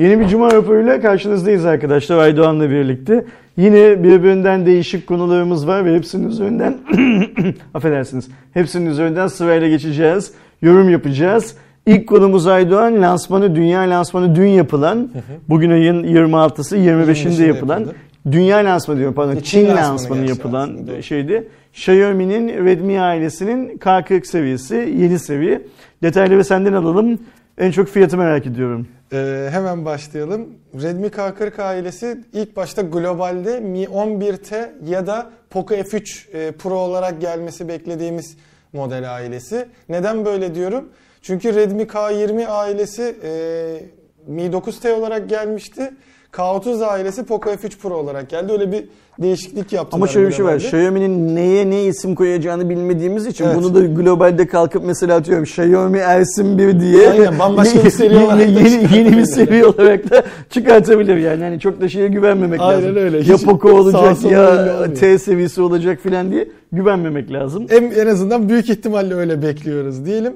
Yeni bir Cuma raporuyla karşınızdayız arkadaşlar Aydoğan'la birlikte. Yine birbirinden değişik konularımız var ve hepsinin üzerinden affedersiniz. Hepsinin üzerinden sırayla geçeceğiz. Yorum yapacağız. İlk konumuz Aydoğan lansmanı, dünya lansmanı dün yapılan, bugün ayın 26'sı 25'inde yapılan, dünya lansmanı diyorum pardon, Çin Çin, lansmanı lansmanı yapılan aslında, şeydi. Xiaomi'nin Redmi ailesinin K40 seviyesi, yeni seviye. Detayları senden alalım. En çok fiyatı merak ediyorum. Ee, hemen başlayalım. Redmi K40 ailesi ilk başta globalde Mi 11T ya da Poco F3 e, Pro olarak gelmesi beklediğimiz model ailesi. Neden böyle diyorum? Çünkü Redmi K20 ailesi e, Mi 9T olarak gelmişti. K30 ailesi Poco F3 Pro olarak geldi. Öyle bir değişiklik yaptılar. Ama şöyle bir şey var. Xiaomi'nin neye ne isim koyacağını bilmediğimiz için Evet. bunu da globalde kalkıp mesela atıyorum Xiaomi Ersin 1 diye Aynen, bambaşka bir seri olarak yeni, yeni bir seri olarak da çıkartabilir yani. yani çok da şeye güvenmemek Aynen lazım. öyle. Ya Poco olacak ya. T seviyesi olacak filan diye güvenmemek lazım. En, en azından büyük ihtimalle öyle bekliyoruz diyelim.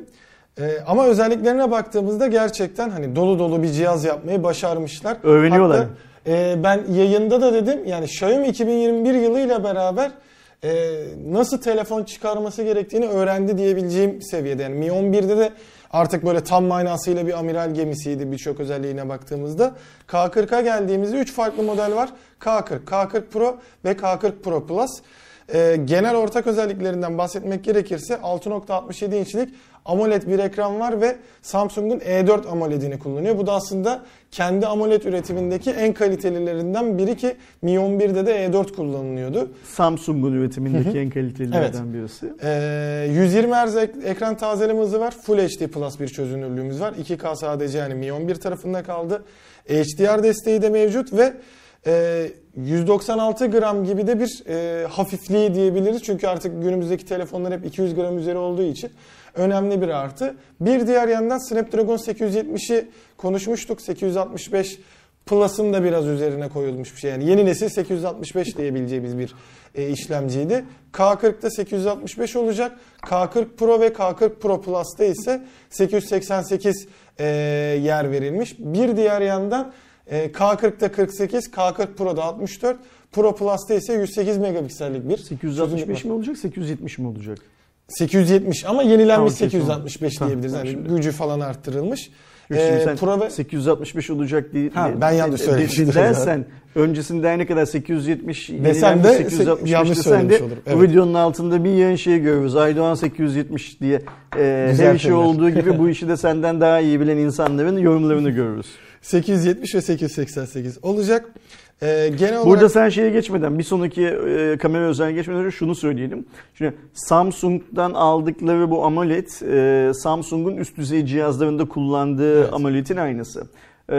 Ee, ama özelliklerine baktığımızda gerçekten hani dolu dolu bir cihaz yapmayı başarmışlar. Övünüyorlar. Hatta, e, ben yayında da dedim yani Xiaomi 2021 yılıyla beraber e, nasıl telefon çıkarması gerektiğini öğrendi diyebileceğim seviyede. Yani Mi 11'de de artık böyle tam manasıyla bir amiral gemisiydi birçok özelliğine baktığımızda. K40'a geldiğimizde 3 farklı model var. K40, K40 Pro ve K40 Pro Plus. Ee, genel ortak özelliklerinden bahsetmek gerekirse 6.67 inçlik AMOLED bir ekran var ve Samsung'un E4 AMOLED'ini kullanıyor. Bu da aslında kendi AMOLED üretimindeki en kalitelilerinden biri ki Mi 11'de de E4 kullanılıyordu. Samsung'un üretimindeki en kalitelilerden birisi. Ee, 120 Hz ek- ekran tazeleme hızı var. Full HD Plus bir çözünürlüğümüz var. 2K sadece yani Mi 11 tarafında kaldı. HDR desteği de mevcut ve e, 196 gram gibi de bir e, hafifliği diyebiliriz. Çünkü artık günümüzdeki telefonlar hep 200 gram üzeri olduğu için önemli bir artı. Bir diğer yandan Snapdragon 870'i konuşmuştuk. 865 Plus'ın da biraz üzerine koyulmuş bir şey. Yani yeni nesil 865 diyebileceğimiz bir e, işlemciydi. K40'da 865 olacak. K40 Pro ve K40 Pro Plus'ta ise 888 e, yer verilmiş. Bir diğer yandan K40'da 48, K40 Pro'da 64, Pro Plus'ta ise 108 megapiksellik bir 865 mi olacak 870 mi olacak? 870 ama yenilenmiş Tamam, 865 tamam. diyebiliriz. Tamam, Yani şimdi. gücü falan arttırılmış. Ee, Pro ve 865 olacak diye, Ha, ben yanlış söylemiştim. dersen öncesinde ne kadar 870 Desem de yenilenmiş 865 yanlış desen de olurum. bu Evet. videonun altında bir yayın şeyi görürüz. Aydoğan 870 diye. Ee, her işi olduğu gibi bu işi de senden daha iyi bilen insanların yorumlarını görürüz. 870 ve 888 olacak. Ee, genel olarak Burada sen şeye geçmeden bir sonraki e, kamera özelliğine geçmeden önce şunu söyleyelim. Şimdi Samsung'dan aldıkları bu AMOLED e, Samsung'un üst düzey cihazlarında kullandığı Evet. AMOLED'in aynısı. E,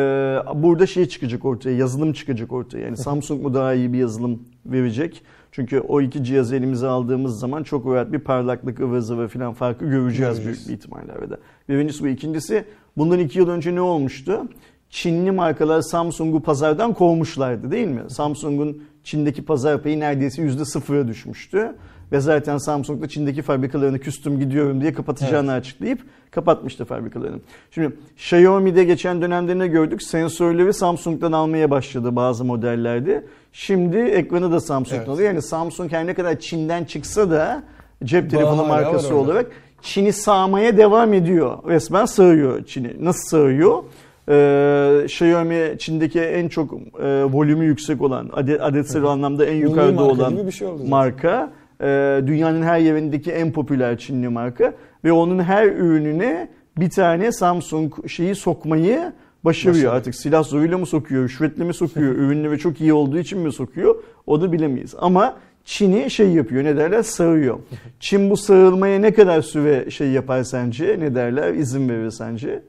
burada şey çıkacak ortaya, yazılım çıkacak ortaya. Yani Samsung mu daha iyi bir yazılım verecek? Çünkü o iki cihazı elimize aldığımız zaman çok rahat bir parlaklık, ıvır zıvır falan farkı göreceğiz Göreceğiz. büyük bir ihtimalle arada. Birincisi bu. İkincisi bundan iki yıl önce ne olmuştu? Çinli markalar Samsung'u pazardan kovmuşlardı değil mi? Samsung'un Çin'deki pazar payı neredeyse yüzde sıfıra düşmüştü. Ve zaten Samsung da Çin'deki fabrikalarını küstüm gidiyorum diye kapatacağını açıklayıp kapatmıştı fabrikalarını. Şimdi Xiaomi'de geçen dönemde ne gördük? Sensörleri Samsung'dan almaya başladı bazı modellerde. Şimdi ekranı da Samsung'dan Evet. alıyor. Yani Samsung her ne kadar Çin'den çıksa da cep telefonu var markası olarak Çin'i sağmaya devam ediyor. Resmen sağıyor Çin'i. Nasıl sağıyor? Ee, Xiaomi Çin'deki en çok e, volümü yüksek olan, adet, adetsel anlamda en milli yukarıda marka olan bir şey marka. Ee, dünyanın her yerindeki en popüler Çinli marka ve onun her ürününe bir tane Samsung şeyi sokmayı başarıyor. Başarıyor. Artık silah zoruyla mı sokuyor, rüşvetle mi sokuyor, ürünleri çok iyi olduğu için mi sokuyor o da bilemeyiz. Ama Çin'i şey yapıyor ne derler sağıyor. Çin bu sağılmaya ne kadar süre şey yapar sence ne derler izin verir sence?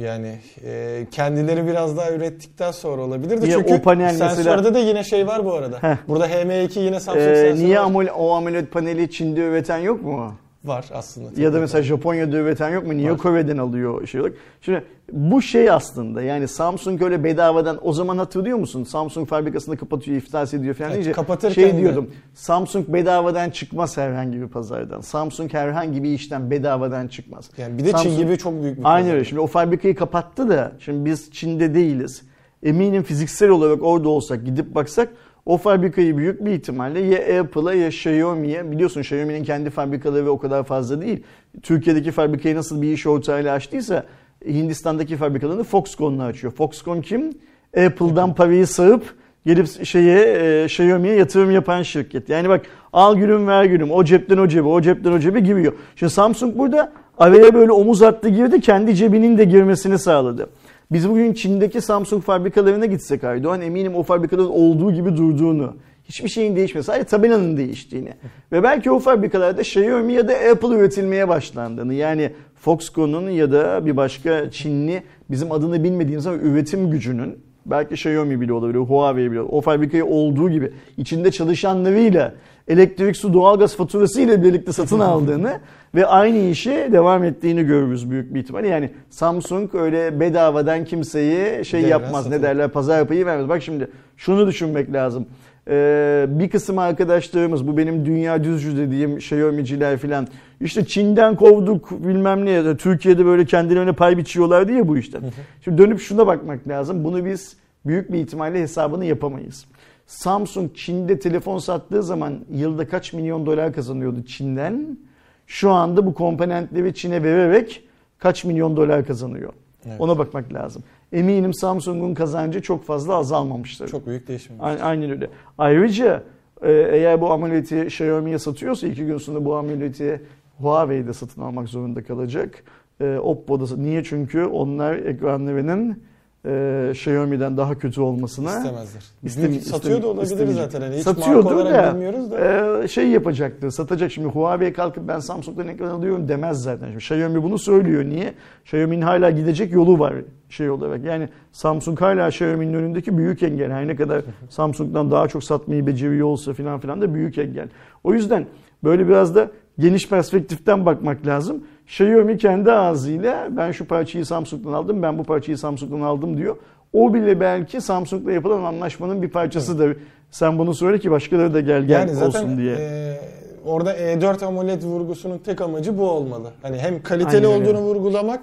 Yani e, kendileri biraz daha ürettikten sonra olabilir de Niye çünkü o panel mesela- sensörde de yine şey var bu arada. Heh. Burada HM2 yine Samsung Ee, sensörü niye var. O AMOLED paneli Çin'de üreten yok mu? var aslında. Ya da mesela Japonya'da üreten yok mu? Niye Var. Kore'den alıyor şey olarak? Şimdi bu şey aslında yani Samsung öyle bedavadan o zaman hatırlıyor musun? Samsung fabrikasını kapatıyor, iflas ediyor falan Evet, deyince şey de- diyordum. Samsung bedavadan çıkmaz herhangi bir pazardan. Samsung herhangi bir işten bedavadan çıkmaz. Yani bir de Samsung- Çin gibi çok büyük bir Aynen öyle. Şimdi o fabrikayı kapattı da şimdi biz Çin'de değiliz. eminim fiziksel olarak orada olsak gidip baksak o fabrikayı büyük bir ihtimalle ya Apple'a ya Xiaomi'ye biliyorsun Xiaomi'nin kendi fabrikaları o kadar fazla değil. Türkiye'deki fabrikayı nasıl bir iş ortağıyla açtıysa Hindistan'daki fabrikalarını Foxconn'la açıyor. Foxconn kim? Apple'dan parayı sağıp gelip şeye e, Xiaomi'ye yatırım yapan şirket. Yani bak al gülüm ver gülüm o cepten o cebe o cepten o cebe giriyor. Şimdi Samsung burada araya böyle omuz attı girdi kendi cebinin de girmesini sağladı. Biz bugün Çin'deki Samsung fabrikalarına gitsek Aydoğan eminim o fabrikaların olduğu gibi durduğunu, hiçbir şeyin değişmesi, sadece tabelanın değiştiğini ve belki o fabrikalarda Xiaomi ya da Apple üretilmeye başlandığını yani Foxconn'un ya da bir başka Çinli bizim adını bilmediğimiz ama üretim gücünün belki Xiaomi bile olabilir, Huawei bile olabilir. O fabrikayı olduğu gibi içinde çalışanlarıyla elektrik, su, doğalgaz faturası ile birlikte satın aldığını ve aynı işi devam ettiğini görürüz büyük bir ihtimalle. Yani Samsung öyle bedavadan kimseyi şey Devre yapmaz. satın. Ne derler? Pazar payı vermez. Bak şimdi şunu düşünmek lazım. Ee, bir kısım arkadaşlarımız bu benim dünya düzcü dediğim Xiaomi'ciler filan işte Çin'den kovduk bilmem ne ya da Türkiye'de böyle kendilerine pay biçiyorlar diye bu işten. Şimdi dönüp şuna bakmak lazım. Bunu biz büyük bir ihtimalle hesabını yapamayız. Samsung Çin'de telefon sattığı zaman yılda kaç milyon dolar kazanıyordu Çin'den? Şu anda bu komponentleri Çin'e vererek kaç milyon dolar kazanıyor? Evet. Ona bakmak lazım. Eminim Samsung'un kazancı çok fazla azalmamıştır. Çok büyük değişim Aynen öyle. Ayrıca e, eğer bu amuleti Xiaomi'ye satıyorsa iki gün sonra bu amuleti Huawei'de satın almak zorunda kalacak. E, Oppo'da niye? Çünkü onlar ekranlarının e, Xiaomi'den daha kötü olmasına İstemezler. İstem- Büyük satıyor da olabilir zaten. Hani hiç Satıyordur da, bilmiyoruz da. e, şey yapacaktır, satacak. Şimdi Huawei kalkıp ben Samsung'dan ekran alıyorum demez zaten. Şimdi Xiaomi bunu söylüyor. Niye? Xiaomi'nin hala gidecek yolu var şey olarak. Yani Samsung hala Xiaomi'nin önündeki büyük engel. Her ne kadar Samsung'dan daha çok satmayı beceriyor olsa filan filan da büyük engel. O yüzden böyle biraz da geniş perspektiften bakmak lazım. Xiaomi kendi ağzıyla ben şu parçayı Samsung'dan aldım, ben bu parçayı Samsung'dan aldım diyor. O bile belki Samsung'la yapılan anlaşmanın bir parçasıdır. Sen bunu söyle ki başkaları da gel gel Yani zaten olsun diye. e, orada E4 AMOLED vurgusunun tek amacı bu olmalı. Hani hem kaliteli Aynen öyle. olduğunu vurgulamak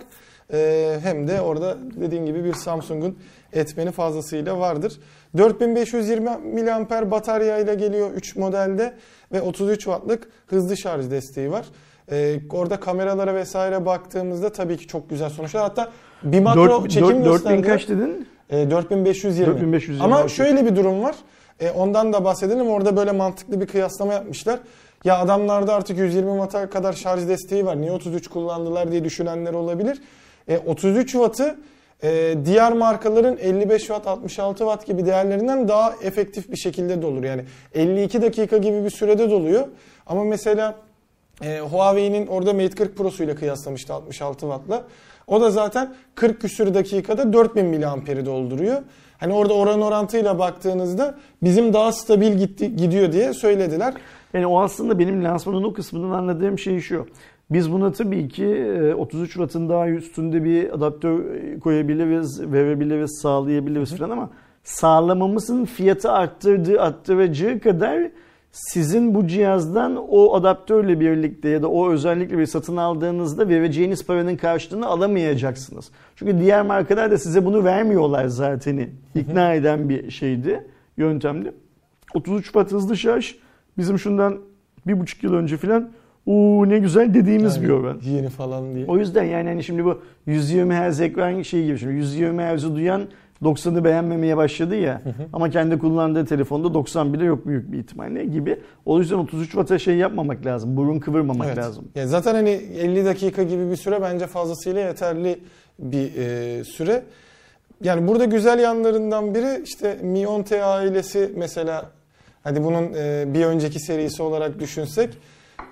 e, hem de orada dediğin gibi bir Samsung'un etmeni fazlasıyla vardır. 4520 mAh batarya ile geliyor 3 modelde ve 33 wattlık hızlı şarj desteği var. E, orada kameralara vesaire baktığımızda tabii ki çok güzel sonuçlar. Hatta bir makro Dört- çekim dört- 4000 gösterdiler. kaç dedin? E, 4520. 4520, Ama şöyle bir durum var. E, ondan da bahsedelim. Orada böyle mantıklı bir kıyaslama yapmışlar. Ya adamlarda artık 120 watt'a kadar şarj desteği var. Niye 33 kullandılar diye düşünenler olabilir. E, 33 wattı e, diğer markaların 55 watt, 66 watt gibi değerlerinden daha efektif bir şekilde dolur. Yani 52 dakika gibi bir sürede doluyor. Ama mesela e, Huawei'nin orada Mate 40 Pro'su ile kıyaslamıştı 66 wattla. O da zaten 40 küsür dakikada 4000 miliamperi dolduruyor. Hani orada oran orantıyla baktığınızda bizim daha stabil gitti, gidiyor diye söylediler. Yani o aslında benim lansmanın o kısmından anladığım şey şu. Biz buna tabii ki e, 33 wattın daha üstünde bir adaptör e, koyabiliriz, verebiliriz, sağlayabiliriz falan ama sağlamamızın fiyatı arttırdığı, arttıracağı kadar sizin bu cihazdan o adaptörle birlikte ya da o özellikle bir satın aldığınızda vereceğiniz paranın karşılığını alamayacaksınız. Çünkü diğer markalar da size bunu vermiyorlar zaten. İkna eden bir şeydi, yöntemdi. 33 watt hızlı şarj bizim şundan bir buçuk yıl önce falan uuu ne güzel dediğimiz Yani bir oran. Yeni falan diye. O yüzden yani hani şimdi bu 120 Hz ekran şey gibi şimdi 120 Hz'i duyan 90'ı beğenmemeye başladı ya ama kendi kullandığı telefonda 90 bile yok büyük bir ihtimalle gibi. O yüzden 33 Watt'a şey yapmamak lazım. Burun kıvırmamak Evet. lazım. Ya zaten hani 50 dakika gibi bir süre bence fazlasıyla yeterli bir e, süre. Yani burada güzel yanlarından biri işte Mi 10T ailesi mesela hadi bunun e, bir önceki serisi olarak düşünsek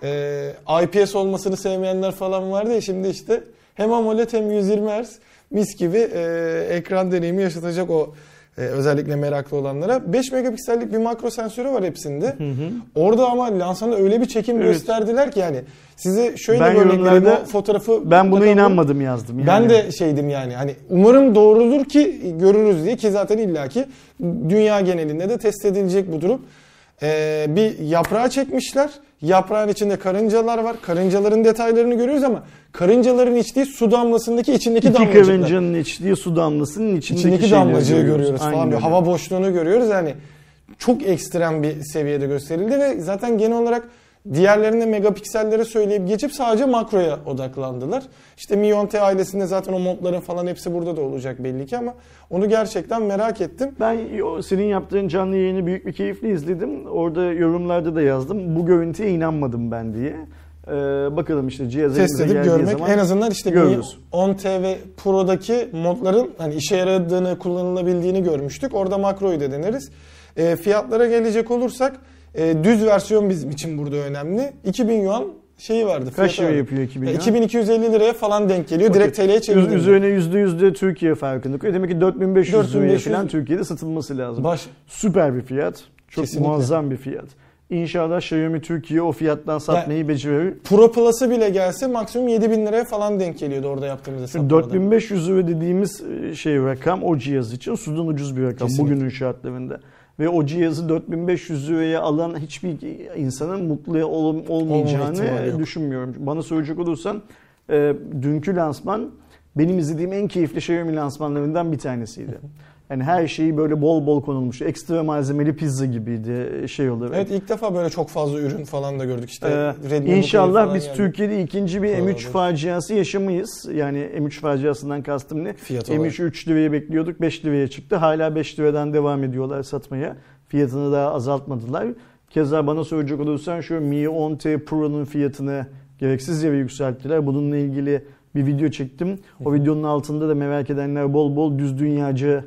e, IPS olmasını sevmeyenler falan vardı ya şimdi işte hem AMOLED hem 120 Hz mis gibi e, ekran deneyimi yaşatacak o e, özellikle meraklı olanlara. 5 megapiksellik bir makro sensörü var hepsinde. Orada ama lansana öyle bir çekim Evet. gösterdiler ki yani size şöyle Ben bir örnek vereyim yorumlarda o fotoğrafı. Ben buna inanmadım yazdım. Yani. Ben de şeydim yani hani umarım doğrudur ki görürüz diye ki zaten illaki dünya genelinde de test edilecek bu durum. Ee, bir yaprağı çekmişler. Yaprağın içinde karıncalar var. Karıncaların detaylarını görüyoruz ama karıncaların içtiği su damlasındaki içindeki İki damlacıklar. karıncanın içtiği su damlasının içindeki, İçindeki damlacığı görüyoruz Aynen falan. Bir hava boşluğunu görüyoruz. Yani çok ekstrem bir seviyede gösterildi ve zaten genel olarak diğerlerine megapiksellere söyleyip geçip sadece makroya odaklandılar. İşte Mi 10T ailesinde zaten o modların falan hepsi burada da olacak belli ki ama onu gerçekten merak ettim. Ben senin yaptığın canlı yayını büyük bir keyifle izledim. Orada yorumlarda da yazdım. Bu görüntüye inanmadım ben diye. Ee, bakalım işte cihaz Test edip görmek zaman en azından işte görürüz. 10T ve Pro'daki modların hani işe yaradığını, kullanılabildiğini görmüştük. Orada makroyu da deneriz. E, fiyatlara gelecek olursak e, düz versiyon bizim için burada önemli. 2000 yuan şeyi vardı. Kaç lira yapıyor 2000 E, yuan? 2250 liraya falan denk geliyor. Okey. Direkt TL'ye çevirdim. Üzerine %100 de Türkiye farkını koyuyor. Demek ki 4500, liraya 4500 falan Türkiye'de satılması lazım. Baş, Süper bir fiyat. Çok Kesinlikle. muazzam bir fiyat. İnşallah Xiaomi Türkiye o fiyattan satmayı becerir. Pro Plus'ı bile gelse maksimum 7000 liraya falan denk geliyordu orada yaptığımız hesaplarda. 4500 lira dediğimiz e, şey rakam o cihaz için sudan ucuz bir rakam Kesinlikle. bugünün şartlarında. Ve o cihazı 4500 liraya alan hiçbir insanın mutlu ol- olmayacağını düşünmüyorum. Bana soracak olursan e, dünkü lansman benim izlediğim en keyifli Xiaomi lansmanlarından bir tanesiydi. Yani her şeyi böyle bol bol konulmuş. Ekstra malzemeli pizza gibiydi e, şey olarak. Evet ilk defa böyle çok fazla ürün falan da gördük işte. Ee, İnşallah falan biz geldi. Türkiye'de ikinci bir Falan M3 olur. faciası yaşamayız. Yani M3 faciasından kastım ne? Fiyat olarak. M3'ü 3 liraya bekliyorduk 5 liraya çıktı. Hala 5 liradan devam ediyorlar satmaya. Fiyatını daha azaltmadılar. Keza bana soracak olursan şu Mi 10T Pro'nun fiyatını gereksiz yere yükselttiler. Bununla ilgili bir video çektim. O videonun altında da merak edenler bol bol düz dünyacı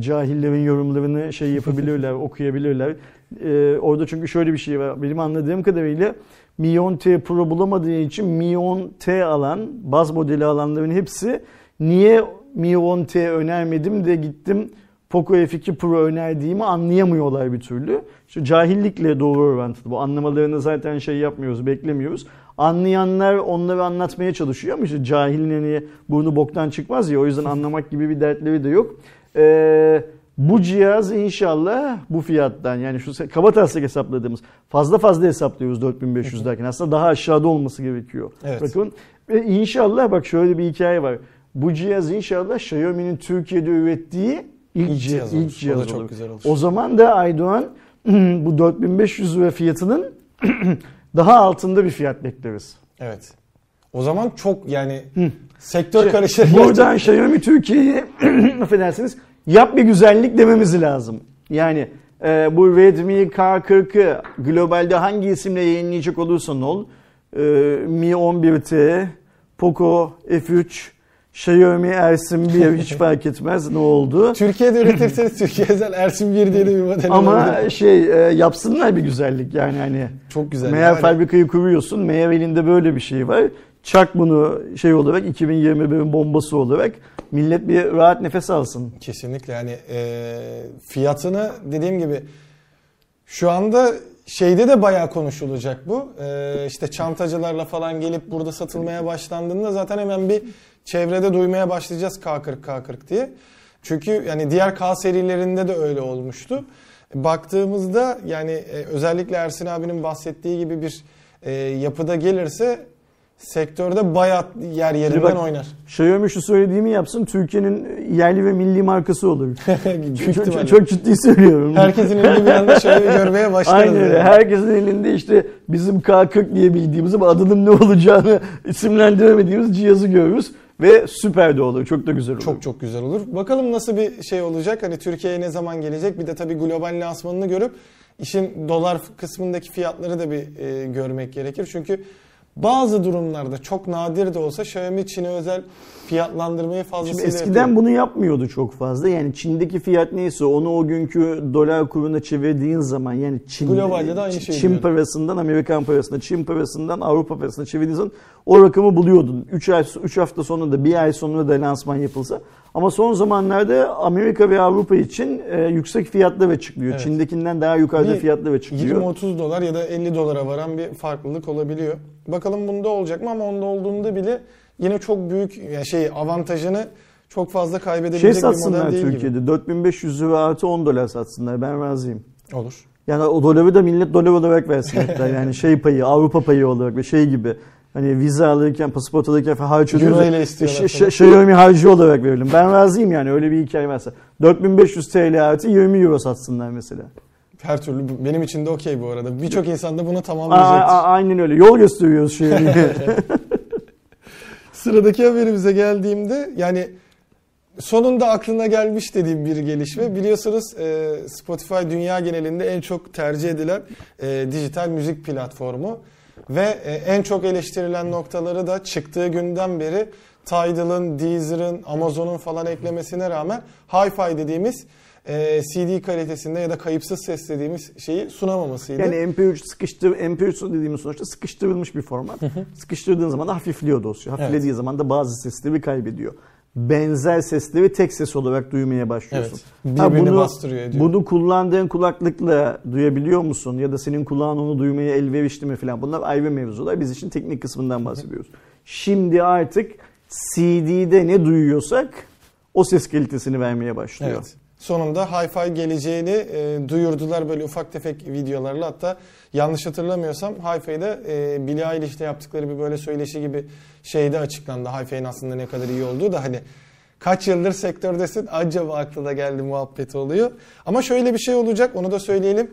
cahillerin yorumlarını şey yapabilirler, okuyabilirler. E, orada çünkü şöyle bir şey var. Benim anladığım kadarıyla Mi 10T Pro bulamadığı için Mi 10T alan, baz modeli alanların hepsi niye Mi 10T önermedim de gittim Poco F2 Pro önerdiğimi anlayamıyorlar bir türlü. İşte cahillikle doğru orantılı. Bu anlamalarını zaten şey yapmıyoruz, beklemiyoruz. Anlayanlar onları anlatmaya çalışıyor ama işte cahilin hani burnu boktan çıkmaz ya o yüzden anlamak gibi bir dertleri de yok. Ee, bu cihaz inşallah bu fiyattan yani şu kabataslak hesapladığımız fazla fazla hesaplıyoruz 4500 derken aslında daha aşağıda olması gerekiyor. Evet. Bakın ve inşallah bak şöyle bir hikaye var. Bu cihaz inşallah Xiaomi'nin Türkiye'de ürettiği ilk, İlk cihaz, ilk olur. cihaz O da çok olur. güzel olur. O zaman da Aydoğan bu 4500 lira fiyatının daha altında bir fiyat bekleriz. Evet. O zaman çok yani sektör Şey, karışır. Buradan Xiaomi Türkiye'ye affedersiniz yap bir güzellik dememiz lazım. Yani e, bu Redmi K40'ı globalde hangi isimle yayınlayacak olursan ol e, Mi 11T, Poco F3, Xiaomi Ersin 1 hiç fark etmez ne oldu. Türkiye'de üretirseniz Türkiye özel Ersin 1 diye de bir model Ama olabilir. şey e, yapsınlar bir güzellik yani hani. Çok güzel. Meğer yani. fabrikayı kuruyorsun. Meğer elinde böyle bir şey var. Çak bunu şey olarak 2021'in bombası olarak millet bir rahat nefes alsın. Kesinlikle yani e, fiyatını dediğim gibi şu anda şeyde de bayağı konuşulacak bu. E, işte çantacılarla falan gelip burada satılmaya başlandığında zaten hemen bir çevrede duymaya başlayacağız K40 K40 diye. Çünkü yani diğer K serilerinde de öyle olmuştu. Baktığımızda yani e, özellikle Ersin abinin bahsettiği gibi bir e, yapıda gelirse sektörde bayağı yer yerinden bak, oynar. Xiaomi şu söylediğimi yapsın. Türkiye'nin yerli ve milli markası olur. Çok, çok, çok ciddi söylüyorum. Herkesin elinde bir anda şöyle görmeye başlarız. Aynen öyle. yani. Herkesin elinde işte bizim K40 diye bildiğimiz ama adının ne olacağını isimlendiremediğimiz cihazı görürüz. Ve süper de olur. Çok da güzel olur. Çok çok güzel olur. Bakalım nasıl bir şey olacak. Hani Türkiye'ye ne zaman gelecek? Bir de tabii global lansmanını görüp işin dolar kısmındaki fiyatları da bir e, görmek gerekir. Çünkü bazı durumlarda çok nadir de olsa Xiaomi Çin'e özel fiyatlandırmayı Şimdi fazlasıyla eskiden yapıyor. bunu yapmıyordu çok fazla. Yani Çin'deki fiyat neyse onu o günkü dolar kuruna çevirdiğin zaman yani Çin, Globalde de aynı Çin- şey Çin diyor. parasından Amerikan parasına, Çin parasından Avrupa parasına çevirdiğin zaman o rakamı buluyordun. 3 ay 3 hafta sonra da bir ay sonra da lansman yapılsa. Ama son zamanlarda Amerika ve Avrupa için e, yüksek fiyatlar çıkıyor. Evet. Çin'dekinden daha yukarıda Bir fiyatlar çıkıyor. 20-30 dolar ya da 50 dolara varan bir farklılık olabiliyor. Bakalım bunda olacak mı ama onda olduğunda bile yine çok büyük yani şey avantajını çok fazla kaybedebilecek Şey bir model değil Türkiye'de 4500 lira artı 10 dolar satsınlar ben razıyım. gibi. Olur. Yani o doları da millet dolar olarak versin hatta. Yani şey payı, Avrupa payı olarak ve şey gibi. Hani vize alırken, pasaport alırken falan harç Euro ödüyoruz. ile istiyorlar Ş- ş- Xiaomi harcı olarak verelim. Ben razıyım yani öyle bir hikaye varsa. 4500 TL artı 20 euro satsınlar mesela. Her türlü benim için de okey bu arada. Birçok insan da bunu tamamlayacaktır. a- aynen öyle. Yol gösteriyoruz Xiaomi'ye. Sıradaki haberimize geldiğimde yani sonunda aklına gelmiş dediğim bir gelişme. Biliyorsunuz e, Spotify dünya genelinde en çok tercih edilen e, dijital müzik platformu ve e, en çok eleştirilen noktaları da çıktığı günden beri Tidal'ın, Deezer'ın, Amazon'un falan eklemesine rağmen Hi-Fi dediğimiz e, CD kalitesinde ya da kayıpsız ses dediğimiz şeyi sunamamasıydı. Yani MP3 sıkıştır, MP3 dediğimiz sonuçta sıkıştırılmış bir format. Sıkıştırdığın zaman da hafifliyor dosya. Hafiflediği zaman da bazı sesleri kaybediyor. Benzer sesleri tek ses olarak duymaya başlıyorsun. Evet. Ha, bunu, bastırıyor ediyor. bunu kullandığın kulaklıkla duyabiliyor musun? Ya da senin kulağın onu duymaya elverişli mi falan. Bunlar ayrı mevzular. Biz işin teknik kısmından bahsediyoruz. Şimdi artık CD'de ne duyuyorsak o ses kalitesini vermeye başlıyor. Evet. Sonunda Hi-Fi geleceğini e, duyurdular böyle ufak tefek videolarla. Hatta yanlış hatırlamıyorsam Hi-Fi'de e, Billie Eilish'te yaptıkları bir böyle söyleşi gibi şeyde açıklandı. Hi-Fi'nin aslında ne kadar iyi olduğu da hani kaç yıldır sektördesin acaba aklına geldi muhabbeti oluyor. Ama şöyle bir şey olacak onu da söyleyelim.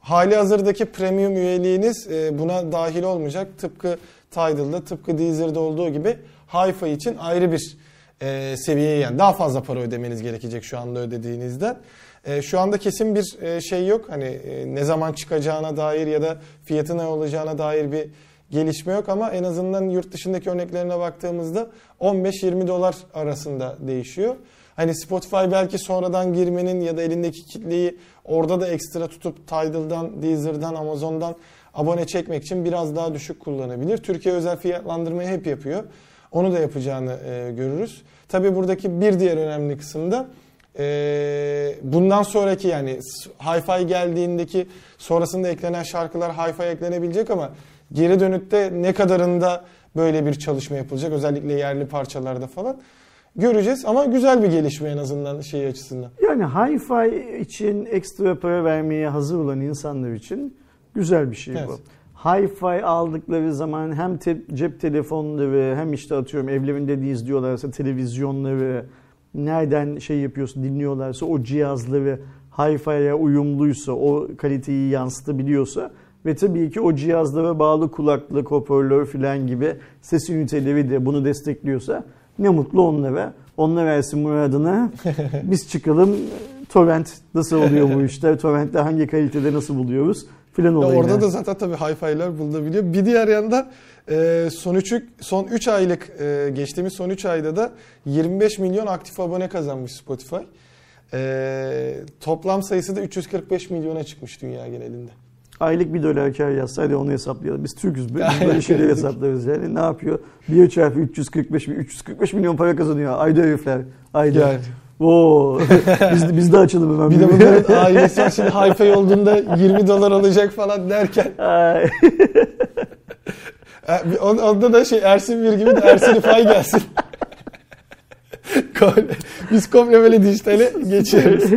Hali hazırdaki premium üyeliğiniz e, buna dahil olmayacak. Tıpkı Tidal'da tıpkı Deezer'da olduğu gibi Hi-Fi için ayrı bir e, seviyeye yani daha fazla para ödemeniz gerekecek şu anda ödediğinizden. E, şu anda kesin bir e, şey yok. Hani e, ne zaman çıkacağına dair ya da fiyatı ne olacağına dair bir gelişme yok ama en azından yurt dışındaki örneklerine baktığımızda 15-20 dolar arasında değişiyor. Hani Spotify belki sonradan girmenin ya da elindeki kitleyi orada da ekstra tutup Tidal'dan, Deezer'dan, Amazon'dan abone çekmek için biraz daha düşük kullanabilir. Türkiye özel fiyatlandırmayı hep yapıyor. Onu da yapacağını e, görürüz. Tabii buradaki bir diğer önemli kısım da e, bundan sonraki yani Hi-Fi geldiğindeki sonrasında eklenen şarkılar Hi-Fi eklenebilecek ama geri dönütte ne kadarında böyle bir çalışma yapılacak özellikle yerli parçalarda falan göreceğiz ama güzel bir gelişme en azından şey açısından. Yani hi-fi için ekstra para vermeye hazır olan insanlar için güzel bir şey Evet. bu. Hi-fi aldıkları zaman hem te- cep telefonları hem işte atıyorum evlerinde de izliyorlarsa televizyonları nereden şey yapıyorsa dinliyorlarsa o cihazları hi-fi'ye uyumluysa o kaliteyi yansıtabiliyorsa ve tabii ki o cihazlara bağlı kulaklık, hoparlör filan gibi ses üniteleri de bunu destekliyorsa ne mutlu onlara. Onlar versin muradına. Biz çıkalım. Torrent nasıl oluyor bu işler? Torrent'te hangi kalitede nasıl buluyoruz? Filan olaylar. orada da zaten tabii hi-fi'ler bulunabiliyor. Bir diğer yandan e, son 3 son 3 aylık e, geçtiğimiz son 3 ayda da 25 milyon aktif abone kazanmış Spotify. E, toplam sayısı da 345 milyona çıkmış dünya genelinde. Aylık bir dolar kar yazsaydı onu hesaplayalım. Biz Türk'üz. Böyle, böyle şeyleri hesaplarız yani. Ne yapıyor? 1 çarpı 345 milyon, 345 milyon para kazanıyor. Ayda herifler. Ayda. Yani. Oo. biz, biz de açalım hemen. Bir de bunların ailesi şimdi hi-fi olduğunda 20 dolar alacak falan derken Ay. e, on- onda da şey Ersin bir gibi de Ersin İfay gelsin. Biz komple böyle dijitale geçiyoruz.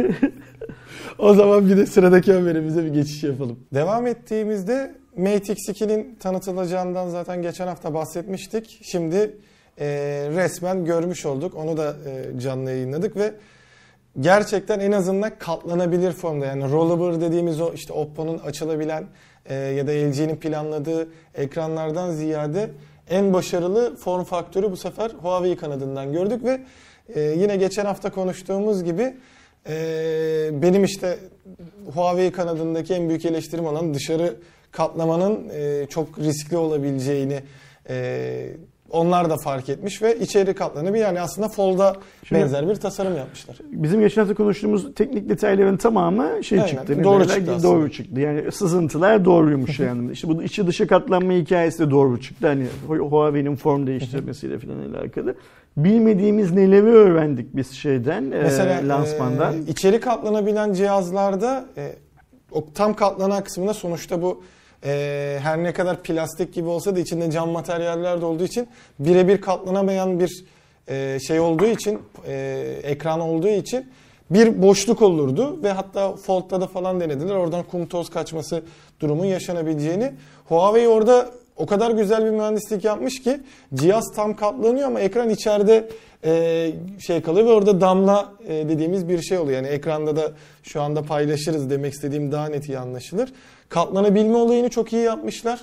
O zaman bir de sıradaki haberimize bir geçiş yapalım. Devam ettiğimizde Mate X2'nin tanıtılacağından zaten geçen hafta bahsetmiştik. Şimdi e, resmen görmüş olduk. Onu da e, canlı yayınladık ve gerçekten en azından katlanabilir formda. Yani rollable dediğimiz o işte Oppo'nun açılabilen e, ya da LG'nin planladığı ekranlardan ziyade en başarılı form faktörü bu sefer Huawei kanadından gördük ve e, yine geçen hafta konuştuğumuz gibi e, benim işte Huawei kanadındaki en büyük eleştirim olan dışarı katlamanın e, çok riskli olabileceğini e, onlar da fark etmiş ve içeri katlanı bir yani aslında Fold'a Şimdi- benzer bir tasarım yapmışlar. Bizim geçen hafta konuştuğumuz teknik detayların tamamı şey Aynen, çıktı. ne doğru derler? çıktı aslında. Doğru çıktı. Yani sızıntılar doğruymuş yani. İşte bu içi dışı katlanma hikayesi de doğru çıktı. Hani Hu- Huawei'nin form değiştirmesiyle falan alakalı. Bilmediğimiz neleri öğrendik biz şeyden, Mesela e, lansmandan. e, içeri katlanabilen cihazlarda e, o tam katlanan kısmında sonuçta bu e, her ne kadar plastik gibi olsa da içinde cam materyaller de olduğu için birebir katlanamayan bir e, şey olduğu için e, ekran olduğu için bir boşluk olurdu ve hatta Fold'da da falan denediler. Oradan kum toz kaçması durumun yaşanabileceğini. Huawei orada o kadar güzel bir mühendislik yapmış ki cihaz tam katlanıyor ama ekran içeride e, şey kalıyor ve orada damla e, dediğimiz bir şey oluyor. Yani ekranda da şu anda paylaşırız demek istediğim daha net iyi anlaşılır. Katlanabilme olayını çok iyi yapmışlar.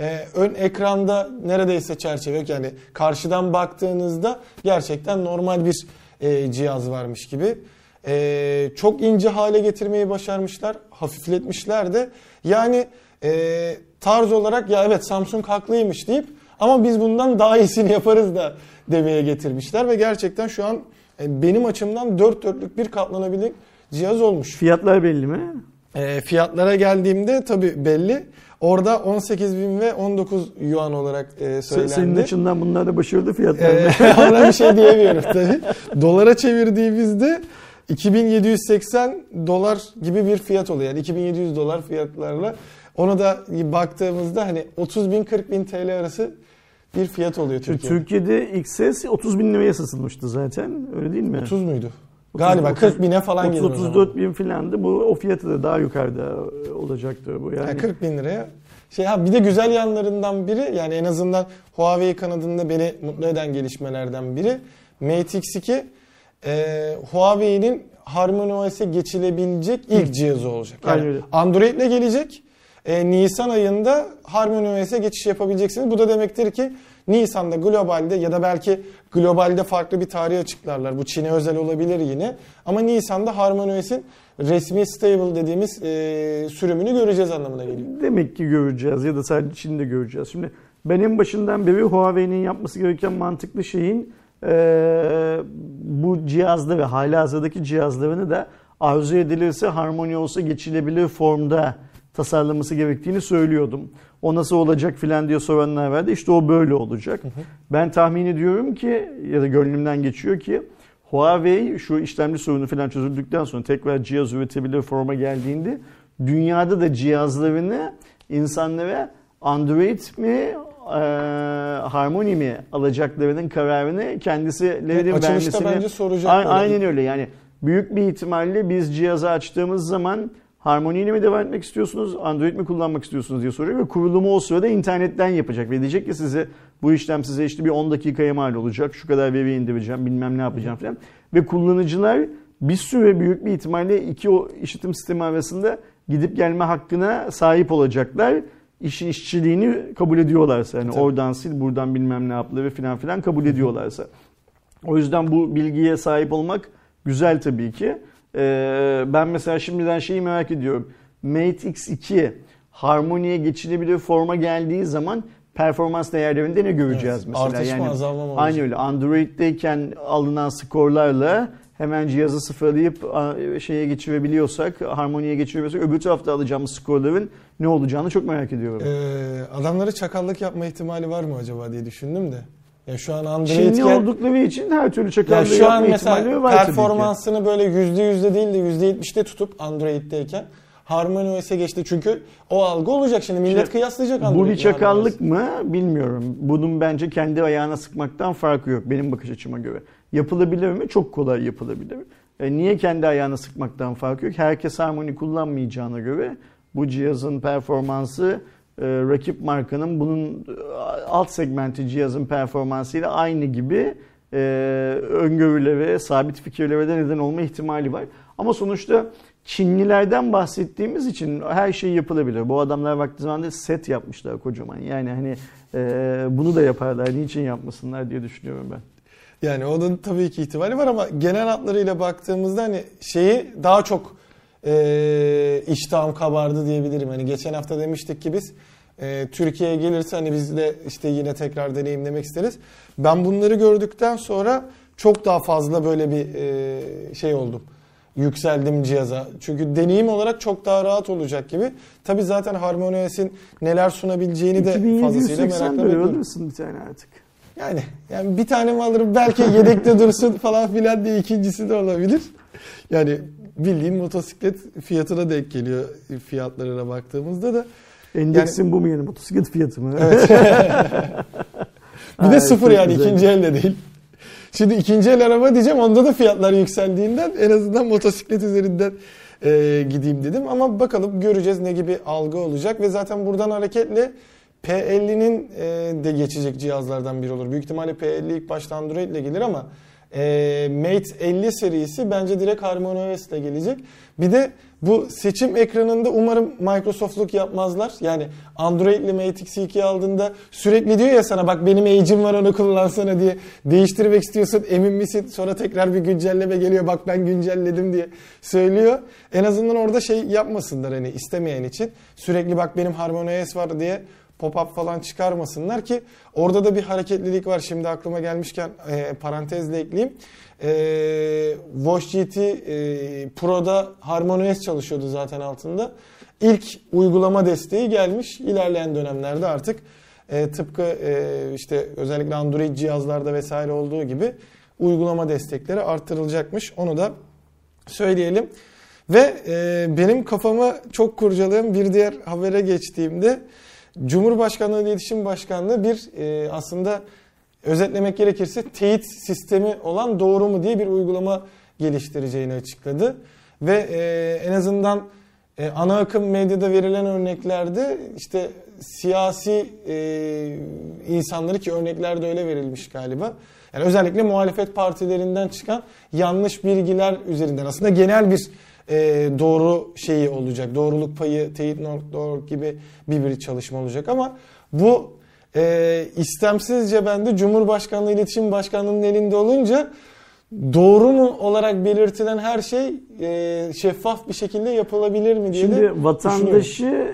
E, ön ekranda neredeyse çerçeve yok. Yani karşıdan baktığınızda gerçekten normal bir e, cihaz varmış gibi. E, çok ince hale getirmeyi başarmışlar. Hafifletmişler de. Yani e, tarz olarak ya evet Samsung haklıymış deyip ama biz bundan daha iyisini yaparız da demeye getirmişler ve gerçekten şu an e, benim açımdan dört dörtlük bir katlanabilir cihaz olmuş. Fiyatlar belli mi? E, fiyatlara geldiğimde tabi belli. Orada 18 bin ve 19 yuan olarak e, söylendi. Senin açından bunlar da başarılı fiyatlar. E, ona bir şey diyemiyorum tabi. Dolara çevirdiğimizde 2780 dolar gibi bir fiyat oluyor. Yani 2700 dolar fiyatlarla ona da baktığımızda hani 30 bin 40 bin TL arası bir fiyat oluyor Türkiye'de. Türkiye'de XS 30 bin liraya satılmıştı zaten öyle değil mi? 30 muydu? Galiba 40 bine falan gelir 34 bin filandı. Bu o fiyatı da daha yukarıda olacaktır bu. Yani, yani 40 bin liraya. Şey ha bir de güzel yanlarından biri yani en azından Huawei kanadında beni mutlu eden gelişmelerden biri Mate X2 e, Huawei'nin Harmony OS'e geçilebilecek ilk Hı. cihazı olacak. Yani Android ile gelecek. E, Nisan ayında Harmony OS'e geçiş yapabileceksiniz. Bu da demektir ki Nisan'da globalde ya da belki globalde farklı bir tarih açıklarlar. Bu Çin'e özel olabilir yine. Ama Nisan'da Harmony OS'in resmi stable dediğimiz e, sürümünü göreceğiz anlamına geliyor. Demek ki göreceğiz ya da sadece Çin'de göreceğiz. Şimdi ben en başından beri Huawei'nin yapması gereken mantıklı şeyin e, bu cihazları, hala hazırdaki cihazlarını da arzu edilirse Harmony OS'a geçilebilir formda tasarlaması gerektiğini söylüyordum. O nasıl olacak filan diye soranlar vardı. İşte o böyle olacak. Hı hı. Ben tahmin ediyorum ki ya da gönlümden geçiyor ki Huawei şu işlemci sorunu filan çözüldükten sonra tekrar cihaz üretebilir forma geldiğinde dünyada da cihazlarını insanlara Android mi e, Harmony mi alacaklarının kararını kendisileri vermesini bence soracak. Aynen öyle yani büyük bir ihtimalle biz cihazı açtığımız zaman Harmony ile mi devam etmek istiyorsunuz, Android mi kullanmak istiyorsunuz diye soruyor ve kurulumu o sırada internetten yapacak ve diyecek ki size bu işlem size işte bir 10 dakikaya mal olacak, şu kadar veri indireceğim, bilmem ne yapacağım falan. Ve kullanıcılar bir süre büyük bir ihtimalle iki o işitim sistemi arasında gidip gelme hakkına sahip olacaklar. İşin işçiliğini kabul ediyorlarsa yani Tabii. oradan sil buradan bilmem ne yapılı ve filan filan kabul ediyorlarsa. O yüzden bu bilgiye sahip olmak güzel tabii ki. Ee, ben mesela şimdiden şeyi merak ediyorum. Mate X2 harmoniye geçilebilir forma geldiği zaman performans değerlerinde ne göreceğiz evet, mesela? Artış yani, mı azalma mı Aynı öyle. Android'deyken alınan skorlarla hemen cihazı sıfırlayıp şeye geçirebiliyorsak, harmoniye geçirebiliyorsak öbür tarafta alacağımız skorların ne olacağını çok merak ediyorum. Ee, adamları çakallık yapma ihtimali var mı acaba diye düşündüm de. Ya şu an Android Çinli oldukları için her türlü çakallığı ya şu an mesela performansını böyle yüzde yüzde değil de yüzde yetmişte tutup Android'deyken Harmony OS'e geçti. Çünkü o algı olacak şimdi. Millet işte, kıyaslayacak. Bu bir çakallık mı bilmiyorum. Bunun bence kendi ayağına sıkmaktan farkı yok benim bakış açıma göre. Yapılabilir mi? Çok kolay yapılabilir. E niye kendi ayağına sıkmaktan farkı yok? Herkes Harmony kullanmayacağına göre bu cihazın performansı rakip markanın bunun e, alt segmenti cihazın performansıyla aynı gibi e, öngörülere, sabit fikirlere de neden olma ihtimali var. Ama sonuçta Çinlilerden bahsettiğimiz için her şey yapılabilir. Bu adamlar vakti zamanında set yapmışlar kocaman. Yani hani e, bunu da yaparlar. Niçin yapmasınlar diye düşünüyorum ben. Yani o da tabii ki ihtimali var ama genel hatlarıyla baktığımızda hani şeyi daha çok e, iştahım kabardı diyebilirim. Hani geçen hafta demiştik ki biz e, Türkiye'ye gelirse hani biz de işte yine tekrar deneyimlemek isteriz. Ben bunları gördükten sonra çok daha fazla böyle bir e, şey oldum. Yükseldim cihaza. Çünkü deneyim olarak çok daha rahat olacak gibi. Tabi zaten Harmony OS'in neler sunabileceğini de fazlasıyla merakla bekliyorum. bir tane artık. Yani, yani bir tane mi alırım belki yedekte dursun falan filan diye ikincisi de olabilir. Yani bildiğin motosiklet fiyatına denk geliyor fiyatlarına baktığımızda da. Endeksin yani, bu mu yani motosiklet fiyatı mı? Evet. bir de sıfır yani güzel. ikinci elde değil. Şimdi ikinci el araba diyeceğim onda da fiyatlar yükseldiğinden en azından motosiklet üzerinden e, gideyim dedim. Ama bakalım göreceğiz ne gibi algı olacak ve zaten buradan hareketle P50'nin e, de geçecek cihazlardan biri olur. Büyük ihtimalle P50 ilk başta Android ile gelir ama e, Mate 50 serisi bence direkt HarmonyOS ile gelecek. Bir de bu seçim ekranında umarım Microsoft'luk yapmazlar. Yani Android ile Mate X2 aldığında sürekli diyor ya sana bak benim age'im var onu kullansana diye değiştirmek istiyorsun emin misin? Sonra tekrar bir güncelleme geliyor bak ben güncelledim diye söylüyor. En azından orada şey yapmasınlar hani istemeyen için. Sürekli bak benim HarmonyOS var diye pop-up falan çıkarmasınlar ki orada da bir hareketlilik var. Şimdi aklıma gelmişken e, parantezle ekleyeyim. E, Watch GT e, Pro'da HarmonyOS çalışıyordu zaten altında. İlk uygulama desteği gelmiş. İlerleyen dönemlerde artık e, tıpkı e, işte özellikle Android cihazlarda vesaire olduğu gibi uygulama destekleri artırılacakmış. Onu da söyleyelim. Ve e, benim kafama çok kurcalayan bir diğer habere geçtiğimde Cumhurbaşkanlığı İletişim Başkanlığı bir e, aslında özetlemek gerekirse teyit sistemi olan doğru mu diye bir uygulama geliştireceğini açıkladı. Ve e, en azından e, ana akım medyada verilen örneklerde işte siyasi e, insanları ki örneklerde öyle verilmiş galiba. Yani özellikle muhalefet partilerinden çıkan yanlış bilgiler üzerinden aslında genel bir e, doğru şeyi olacak. Doğruluk payı, teyit.org gibi bir bir çalışma olacak ama bu e, istemsizce bende Cumhurbaşkanlığı İletişim Başkanlığı'nın elinde olunca doğru mu olarak belirtilen her şey e, şeffaf bir şekilde yapılabilir mi diye Şimdi vatandaşı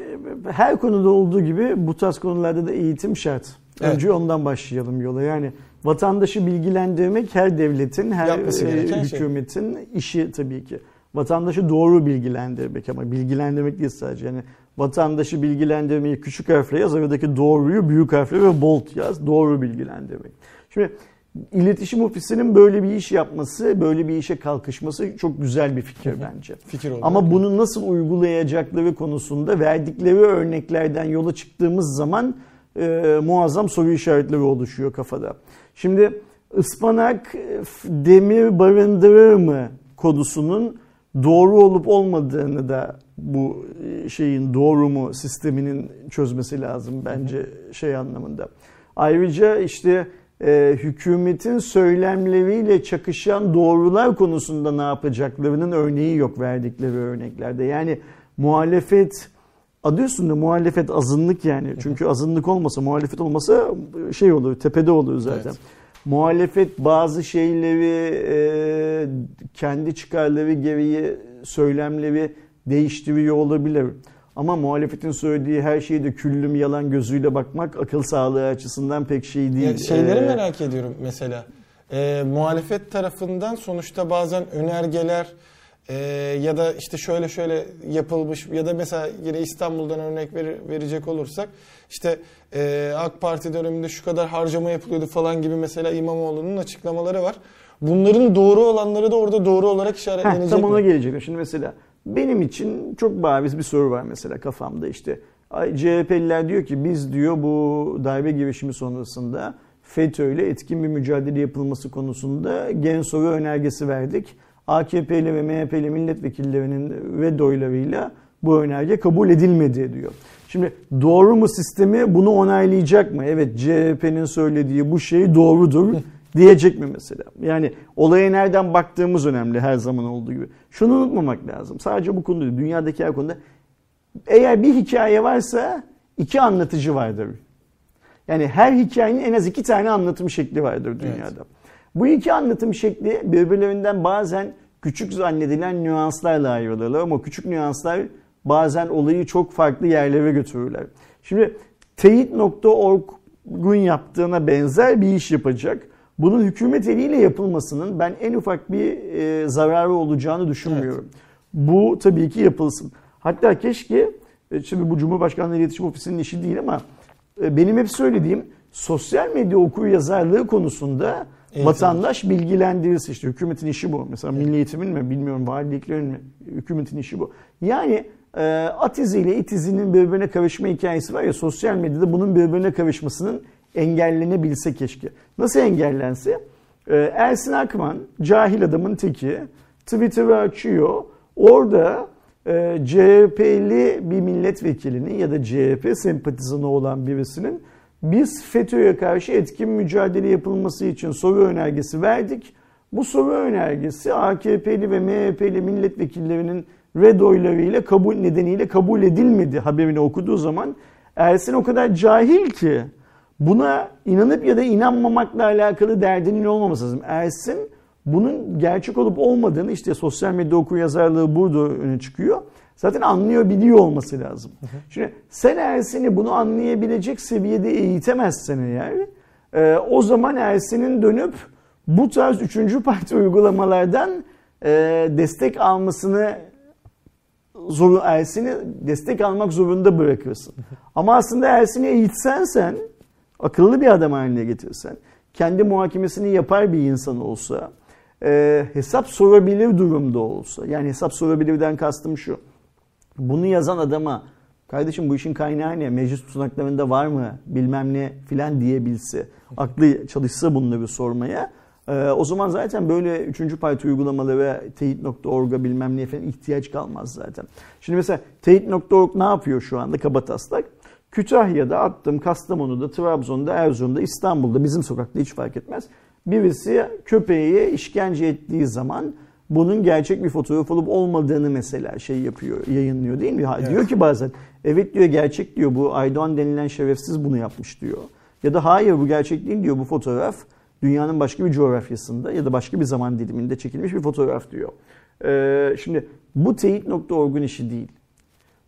her konuda olduğu gibi bu tarz konularda da eğitim şart. Evet. Önce ondan başlayalım yola. Yani vatandaşı bilgilendirmek her devletin, her e, şey. hükümetin işi tabii ki. Vatandaşı doğru bilgilendirmek ama bilgilendirmek değil sadece. Yani vatandaşı bilgilendirmeyi küçük harfle yaz, aradaki doğruyu büyük harfle ve bold yaz. Doğru bilgilendirmek. Şimdi iletişim ofisinin böyle bir iş yapması, böyle bir işe kalkışması çok güzel bir fikir bence. Fikir olarak. Ama bunu nasıl uygulayacakları konusunda verdikleri örneklerden yola çıktığımız zaman e, muazzam soru işaretleri oluşuyor kafada. Şimdi ıspanak demir barındırır mı kodusunun doğru olup olmadığını da bu e, şeyin doğru mu sisteminin çözmesi lazım bence şey anlamında. Ayrıca işte e, hükümetin söylemleriyle çakışan doğrular konusunda ne yapacaklarının örneği yok verdikleri örneklerde. Yani muhalefet adı üstünde muhalefet azınlık yani. Çünkü azınlık olmasa muhalefet olmasa şey olur tepede olur zaten. Evet. Muhalefet bazı şeyleri e, kendi çıkarları gereği söylemleri değiştiriyor olabilir. Ama muhalefetin söylediği her şeyi de küllüm yalan gözüyle bakmak akıl sağlığı açısından pek şey değil. Ya şeyleri Ee, merak ediyorum mesela. Ee, muhalefet tarafından sonuçta bazen önergeler e, ya da işte şöyle şöyle yapılmış ya da mesela yine İstanbul'dan örnek ver- verecek olursak işte e, AK Parti döneminde şu kadar harcama yapılıyordu falan gibi mesela İmamoğlu'nun açıklamaları var. Bunların doğru olanları da orada doğru olarak Heh, işaretlenecek tam ona mi? gelecek. Şimdi mesela benim için çok bariz bir soru var mesela kafamda işte. Ay, CHP'liler diyor ki biz diyor bu darbe girişimi sonrasında FETÖ ile etkin bir mücadele yapılması konusunda gen soru önergesi verdik. AKP'li ve MHP'li milletvekillerinin ve oylarıyla bu önerge kabul edilmedi diyor. Şimdi doğru mu sistemi bunu onaylayacak mı? Evet CHP'nin söylediği bu şey doğrudur diyecek mi mesela? Yani olaya nereden baktığımız önemli her zaman olduğu gibi. Şunu unutmamak lazım. Sadece bu konuda değil, dünyadaki her konuda eğer bir hikaye varsa iki anlatıcı vardır. Yani her hikayenin en az iki tane anlatım şekli vardır dünyada. Bu iki anlatım şekli birbirlerinden bazen küçük zannedilen nüanslarla ayrılırlar ama küçük nüanslar bazen olayı çok farklı yerlere götürürler. Şimdi teyit.org'un yaptığına benzer bir iş yapacak. Bunun hükümet eliyle yapılmasının ben en ufak bir e, zararı olacağını düşünmüyorum. Bu tabii ki yapılsın. Hatta keşke, e, şimdi bu Cumhurbaşkanlığı İletişim Ofisi'nin işi değil ama e, benim hep söylediğim sosyal medya okur yazarlığı konusunda Eğitim. vatandaş bilgilendirilsin. İşte hükümetin işi bu. Mesela milli eğitimin mi bilmiyorum valiliklerin mi hükümetin işi bu. Yani e, at iziyle it izinin birbirine karışma hikayesi var ya sosyal medyada bunun birbirine karışmasının engellenebilse keşke. Nasıl engellense? Ee, Ersin Akman cahil adamın teki Twitter'ı açıyor. Orada e, CHP'li bir milletvekilinin ya da CHP sempatizanı olan birisinin biz FETÖ'ye karşı etkin mücadele yapılması için soru önergesi verdik. Bu soru önergesi AKP'li ve MHP'li milletvekillerinin red oylarıyla kabul nedeniyle kabul edilmedi haberini okuduğu zaman Ersin o kadar cahil ki buna inanıp ya da inanmamakla alakalı derdinin olmaması lazım. Ersin bunun gerçek olup olmadığını işte sosyal medya okur yazarlığı burada öne çıkıyor. Zaten anlıyor biliyor olması lazım. Şimdi sen Ersin'i bunu anlayabilecek seviyede eğitemezsen eğer e, o zaman Ersin'in dönüp bu tarz üçüncü parti uygulamalardan e, destek almasını zor Ersin'i destek almak zorunda bırakırsın. Ama aslında Ersin'i eğitsen sen, akıllı bir adam haline getirsen, kendi muhakemesini yapar bir insan olsa, e, hesap sorabilir durumda olsa, yani hesap sorabilirden kastım şu, bunu yazan adama, kardeşim bu işin kaynağı ne, meclis tutanaklarında var mı, bilmem ne filan diyebilse, aklı çalışsa bunları sormaya, ee, o zaman zaten böyle üçüncü parti uygulamaları teyit.org'a bilmem ne falan ihtiyaç kalmaz zaten. Şimdi mesela teyit.org ne yapıyor şu anda kabataslak? Kütahya'da attım, Kastamonu'da, Trabzon'da, Erzurum'da, İstanbul'da bizim sokakta hiç fark etmez. Birisi köpeğe işkence ettiği zaman bunun gerçek bir fotoğraf olup olmadığını mesela şey yapıyor, yayınlıyor değil mi? Evet. Diyor ki bazen evet diyor gerçek diyor bu Aydoğan denilen şerefsiz bunu yapmış diyor. Ya da hayır bu gerçek değil diyor bu fotoğraf dünyanın başka bir coğrafyasında ya da başka bir zaman diliminde çekilmiş bir fotoğraf diyor. Ee, şimdi bu teyit.org'un işi değil.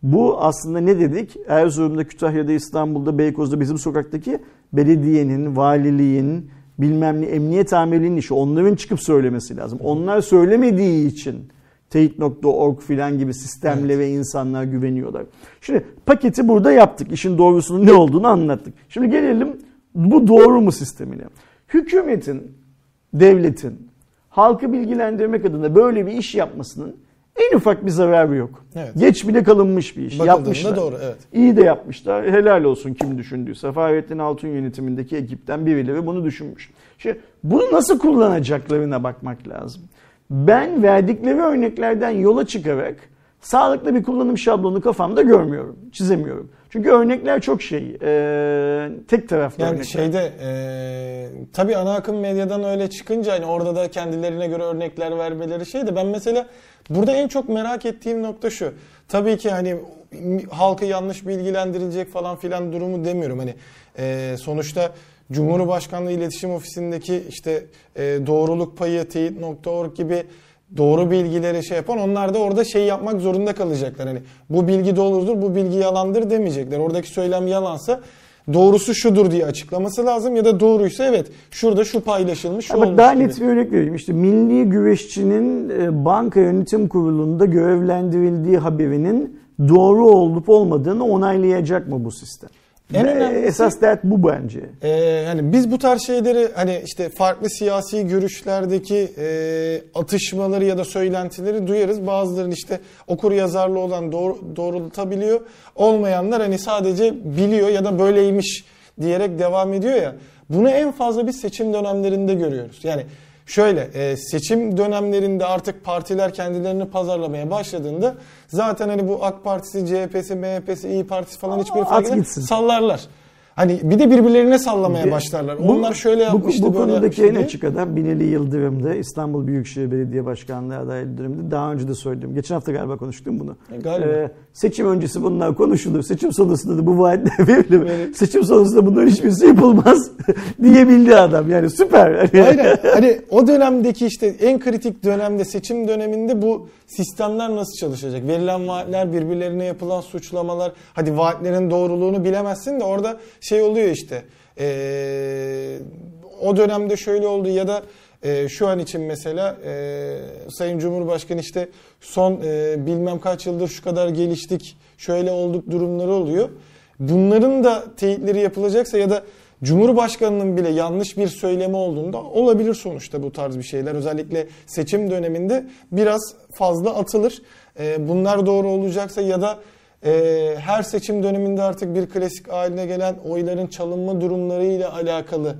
Bu aslında ne dedik? Erzurum'da, Kütahya'da, İstanbul'da, Beykoz'da bizim sokaktaki belediyenin, valiliğin, bilmem ne emniyet amirinin işi. Onların çıkıp söylemesi lazım. Onlar söylemediği için teyit.org filan gibi sistemle evet. ve insanlar güveniyorlar. Şimdi paketi burada yaptık. İşin doğrusunun ne olduğunu anlattık. Şimdi gelelim bu doğru mu sistemine. Hükümetin, devletin halkı bilgilendirmek adına böyle bir iş yapmasının en ufak bir zararı yok. Evet. Geç bile kalınmış bir iş. Yapmışlar. doğru, evet. İyi de yapmışlar. Helal olsun kim düşündüyse. Fahrettin Altun yönetimindeki ekipten birileri bunu düşünmüş. Şimdi bunu nasıl kullanacaklarına bakmak lazım. Ben verdikleri örneklerden yola çıkarak sağlıklı bir kullanım şablonu kafamda görmüyorum, çizemiyorum. Çünkü örnekler çok şey, e, tek taraflı yani örnekler. şeyde e, tabii ana akım medyadan öyle çıkınca hani orada da kendilerine göre örnekler vermeleri şey de ben mesela burada en çok merak ettiğim nokta şu. Tabii ki hani halkı yanlış bilgilendirilecek falan filan durumu demiyorum. Hani e, sonuçta Cumhurbaşkanlığı İletişim Ofisi'ndeki işte e, doğruluk payı teyit.org gibi doğru bilgileri şey yapan onlar da orada şey yapmak zorunda kalacaklar. Hani bu bilgi doğrudur, bu bilgi yalandır demeyecekler. Oradaki söylem yalansa doğrusu şudur diye açıklaması lazım ya da doğruysa evet şurada şu paylaşılmış Ama olmuş daha gibi. net bir örnek vereyim. İşte milli güreşçinin e, banka yönetim kurulunda görevlendirildiği haberinin doğru olup olmadığını onaylayacak mı bu sistem? En önemli esas dert bu bence. E, yani biz bu tarz şeyleri hani işte farklı siyasi görüşlerdeki e, atışmaları ya da söylentileri duyarız. Bazılarının işte okur yazarlı olan doğru, doğrultabiliyor. Olmayanlar hani sadece biliyor ya da böyleymiş diyerek devam ediyor ya. Bunu en fazla biz seçim dönemlerinde görüyoruz. Yani Şöyle e, seçim dönemlerinde artık partiler kendilerini pazarlamaya başladığında zaten hani bu AK Partisi, CHP'si, MHP'si, İyi Partisi falan hiçbir fark etmez. Sallarlar. Hani bir de birbirlerine sallamaya bir, başlarlar. Bu, Onlar şöyle yapmıştı, bu, bu böyle konudaki en açık adam Binali Yıldırım'da İstanbul Büyükşehir Belediye Başkanlığı adaylığı döneminde daha önce de söyledim. Geçen hafta galiba konuştum bunu. E, galiba. Ee, seçim öncesi bunlar konuşulur. Seçim sonrasında da bu vaatler verilir. Evet. Seçim sonrasında bunların hiçbirisi yapılmaz diyebildi adam. Yani süper. Aynen. Hani o dönemdeki işte en kritik dönemde seçim döneminde bu sistemler nasıl çalışacak? Verilen vaatler, birbirlerine yapılan suçlamalar. Hadi vaatlerin doğruluğunu bilemezsin de orada şey oluyor işte. Ee, o dönemde şöyle oldu ya da e, şu an için mesela e, Sayın Cumhurbaşkanı işte son e, bilmem kaç yıldır şu kadar geliştik, şöyle olduk durumları oluyor. Bunların da teyitleri yapılacaksa ya da Cumhurbaşkanının bile yanlış bir söylemi olduğunda olabilir sonuçta bu tarz bir şeyler. Özellikle seçim döneminde biraz fazla atılır. E, bunlar doğru olacaksa ya da e, her seçim döneminde artık bir klasik haline gelen oyların çalınma durumlarıyla alakalı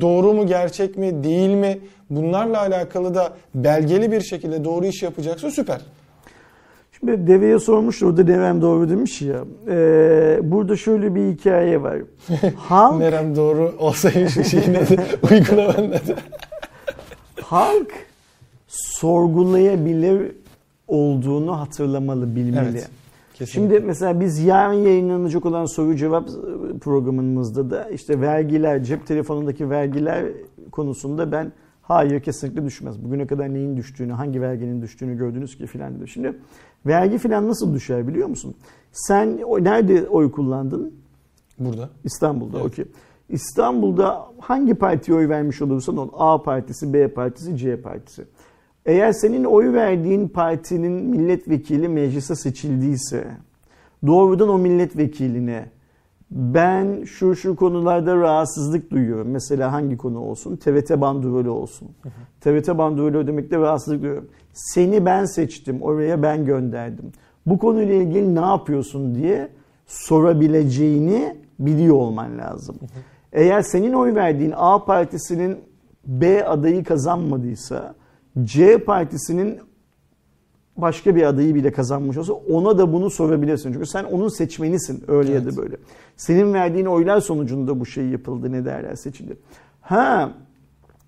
doğru mu, gerçek mi, değil mi? Bunlarla alakalı da belgeli bir şekilde doğru iş yapacaksa süper. Şimdi deveye sormuş orada devem doğru demiş ya. Ee, burada şöyle bir hikaye var. Halk, Nerem doğru olsaymış şeyin adı, uygulamanın adı. halk sorgulayabilir olduğunu hatırlamalı, bilmeli. Evet. Kesinlikle. Şimdi mesela biz yarın yayınlanacak olan soru cevap programımızda da işte vergiler, cep telefonundaki vergiler konusunda ben hayır kesinlikle düşmez. Bugüne kadar neyin düştüğünü, hangi verginin düştüğünü gördünüz ki filan dedim. Şimdi vergi filan nasıl düşer biliyor musun? Sen nerede oy kullandın? Burada. İstanbul'da Evet. okey. İstanbul'da hangi partiye oy vermiş olursan ol A partisi, B partisi, C partisi. Eğer senin oy verdiğin partinin milletvekili meclise seçildiyse doğrudan o milletvekiline ben şu şu konularda rahatsızlık duyuyorum. Mesela hangi konu olsun? TRT bandrolü olsun. TRT bandrolü ödemekte rahatsızlık duyuyorum. Seni ben seçtim, oraya ben gönderdim. Bu konuyla ilgili ne yapıyorsun diye sorabileceğini biliyor olman lazım. Eğer senin oy verdiğin A partisinin B adayı kazanmadıysa C partisinin başka bir adayı bile kazanmış olsa ona da bunu sorabilirsin. Çünkü sen onun seçmenisin öyle ya Evet. da böyle. Senin verdiğin oylar sonucunda bu şey yapıldı ne derler seçildi. Ha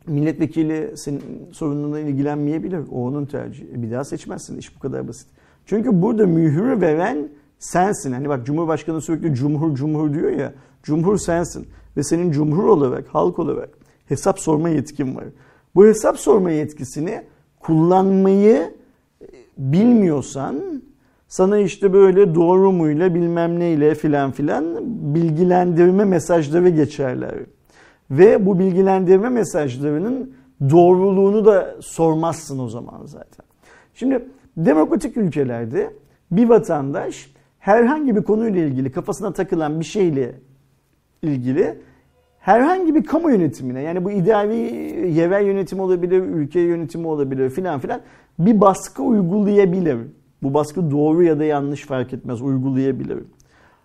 milletvekili senin sorununla ilgilenmeyebilir. O onun tercihi. E, bir daha seçmezsin. İş bu kadar basit. Çünkü burada mühürü veren sensin. Hani bak Cumhurbaşkanı sürekli cumhur cumhur diyor ya. Cumhur sensin. Ve senin cumhur olarak, halk olarak hesap sorma yetkin var. Bu hesap sorma yetkisini kullanmayı bilmiyorsan sana işte böyle doğru muyla bilmem neyle filan filan bilgilendirme mesajları geçerler. Ve bu bilgilendirme mesajlarının doğruluğunu da sormazsın o zaman zaten. Şimdi demokratik ülkelerde bir vatandaş herhangi bir konuyla ilgili kafasına takılan bir şeyle ilgili herhangi bir kamu yönetimine yani bu idari yerel yönetim olabilir, ülke yönetimi olabilir filan filan bir baskı uygulayabilir. Bu baskı doğru ya da yanlış fark etmez uygulayabilir.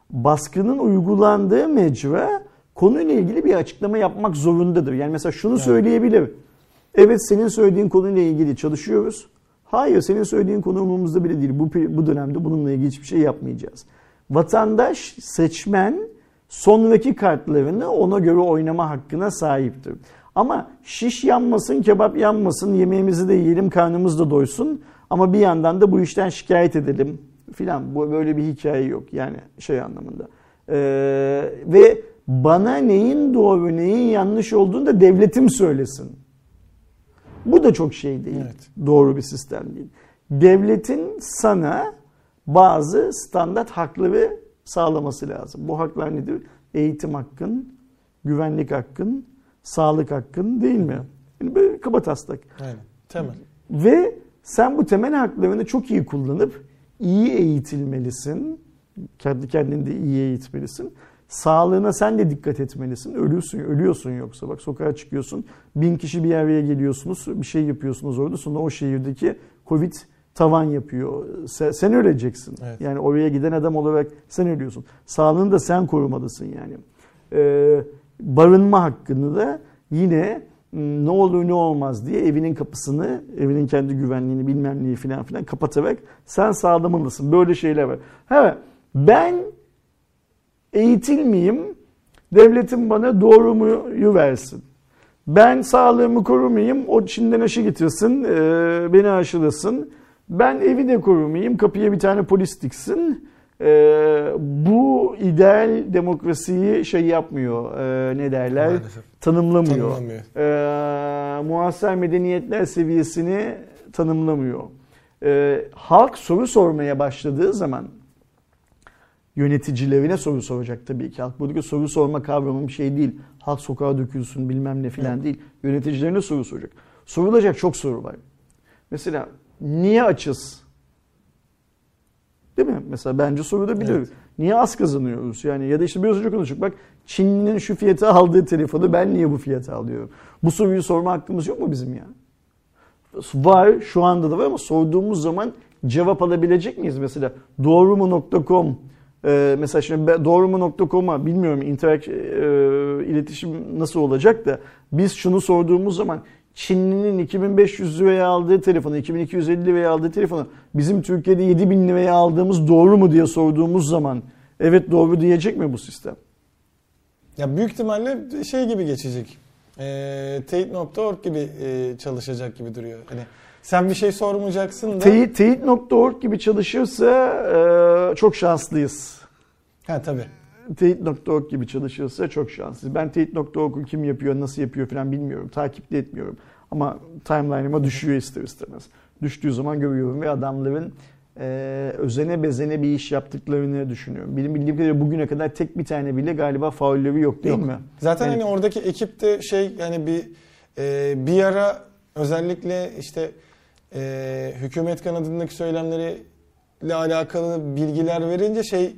Baskının uygulandığı mecra konuyla ilgili bir açıklama yapmak zorundadır. Yani mesela şunu söyleyebilir. Evet senin söylediğin konuyla ilgili çalışıyoruz. Hayır senin söylediğin konu umurumuzda bile değil. Bu, bu dönemde bununla ilgili hiçbir şey yapmayacağız. Vatandaş, seçmen sonraki kartlarını ona göre oynama hakkına sahiptir. Ama şiş yanmasın, kebap yanmasın, yemeğimizi de yiyelim, karnımız da doysun. Ama bir yandan da bu işten şikayet edelim filan. Bu böyle bir hikaye yok yani şey anlamında. Ee, ve bana neyin doğru, neyin yanlış olduğunu da devletim söylesin. Bu da çok şey değil. Evet. Doğru bir sistem değil. Devletin sana bazı standart hakları sağlaması lazım. Bu haklar nedir? Eğitim hakkın, güvenlik hakkın, sağlık hakkın değil mi? Yani böyle kaba taslak. Aynen. Temel. Ve sen bu temel haklarını çok iyi kullanıp iyi eğitilmelisin. Kendi kendini de iyi eğitmelisin. Sağlığına sen de dikkat etmelisin. Ölüyorsun, ölüyorsun yoksa. Bak sokağa çıkıyorsun. Bin kişi bir araya geliyorsunuz. Bir şey yapıyorsunuz orada. Sonra o şehirdeki Covid tavan yapıyor. Sen, sen öleceksin. Evet. Yani oraya giden adam olarak sen ölüyorsun. Sağlığını da sen korumalısın yani. Ee, barınma hakkını da yine m, ne olur ne olmaz diye evinin kapısını, evinin kendi güvenliğini bilmem neyi filan filan kapatarak sen sağlamalısın. Böyle şeyler var. Evet ben eğitilmeyeyim, devletim bana doğru muyu versin. Ben sağlığımı korumayayım, o Çin'den aşı getirsin, e, beni aşılasın. Ben evi de korumayayım, kapıya bir tane polis diksin. E, bu ideal demokrasiyi şey yapmıyor, e, ne derler, Maalesef. tanımlamıyor. Tanımlamıyor. E, muhasır medeniyetler seviyesini tanımlamıyor. E, halk soru sormaya başladığı zaman yöneticilerine soru soracak tabii ki. Halk buradaki soru sorma kavramı bir şey değil. Halk sokağa dökülsün bilmem ne filan değil. Yöneticilerine soru soracak. Sorulacak çok soru var. Mesela niye açız? Değil mi? Mesela bence sorulabilir. Evet. Niye az kazanıyoruz? Yani ya da işte biraz önce konuştuk. Bak Çinli'nin şu fiyata aldığı telefonu ben niye bu fiyata alıyorum? Bu soruyu sorma hakkımız yok mu bizim ya? Var şu anda da var ama sorduğumuz zaman cevap alabilecek miyiz? Mesela doğrumu.com Ee, mesela şimdi ben doğrumu.com'a bilmiyorum interak e, iletişim nasıl olacak da biz şunu sorduğumuz zaman Çinlinin 2500 liraya aldığı telefonu, 2250 liraya aldığı telefonu bizim Türkiye'de 7000 liraya aldığımız doğru mu diye sorduğumuz zaman evet doğru diyecek mi bu sistem? Ya büyük ihtimalle şey gibi geçecek. E, Teyit.org gibi e, çalışacak gibi duruyor. Hani sen bir şey sormayacaksın da. Teyit, teyit.org gibi çalışırsa e, çok şanslıyız. Ha tabii. Teyit.org gibi çalışırsa çok şanslıyız. Ben Teyit.org'u kim yapıyor, nasıl yapıyor falan bilmiyorum. Takip de etmiyorum. Ama timeline'ıma düşüyor ister istemez. Düştüğü zaman görüyorum ve adamların e, özene bezene bir iş yaptıklarını düşünüyorum. Benim bildiğim kadarıyla bugüne kadar tek bir tane bile galiba faulleri yok değil Yok. mi? Zaten Yani- hani oradaki ekipte şey yani bir e, bir ara özellikle işte e, hükümet kanadındaki söylemleriyle alakalı bilgiler verince şey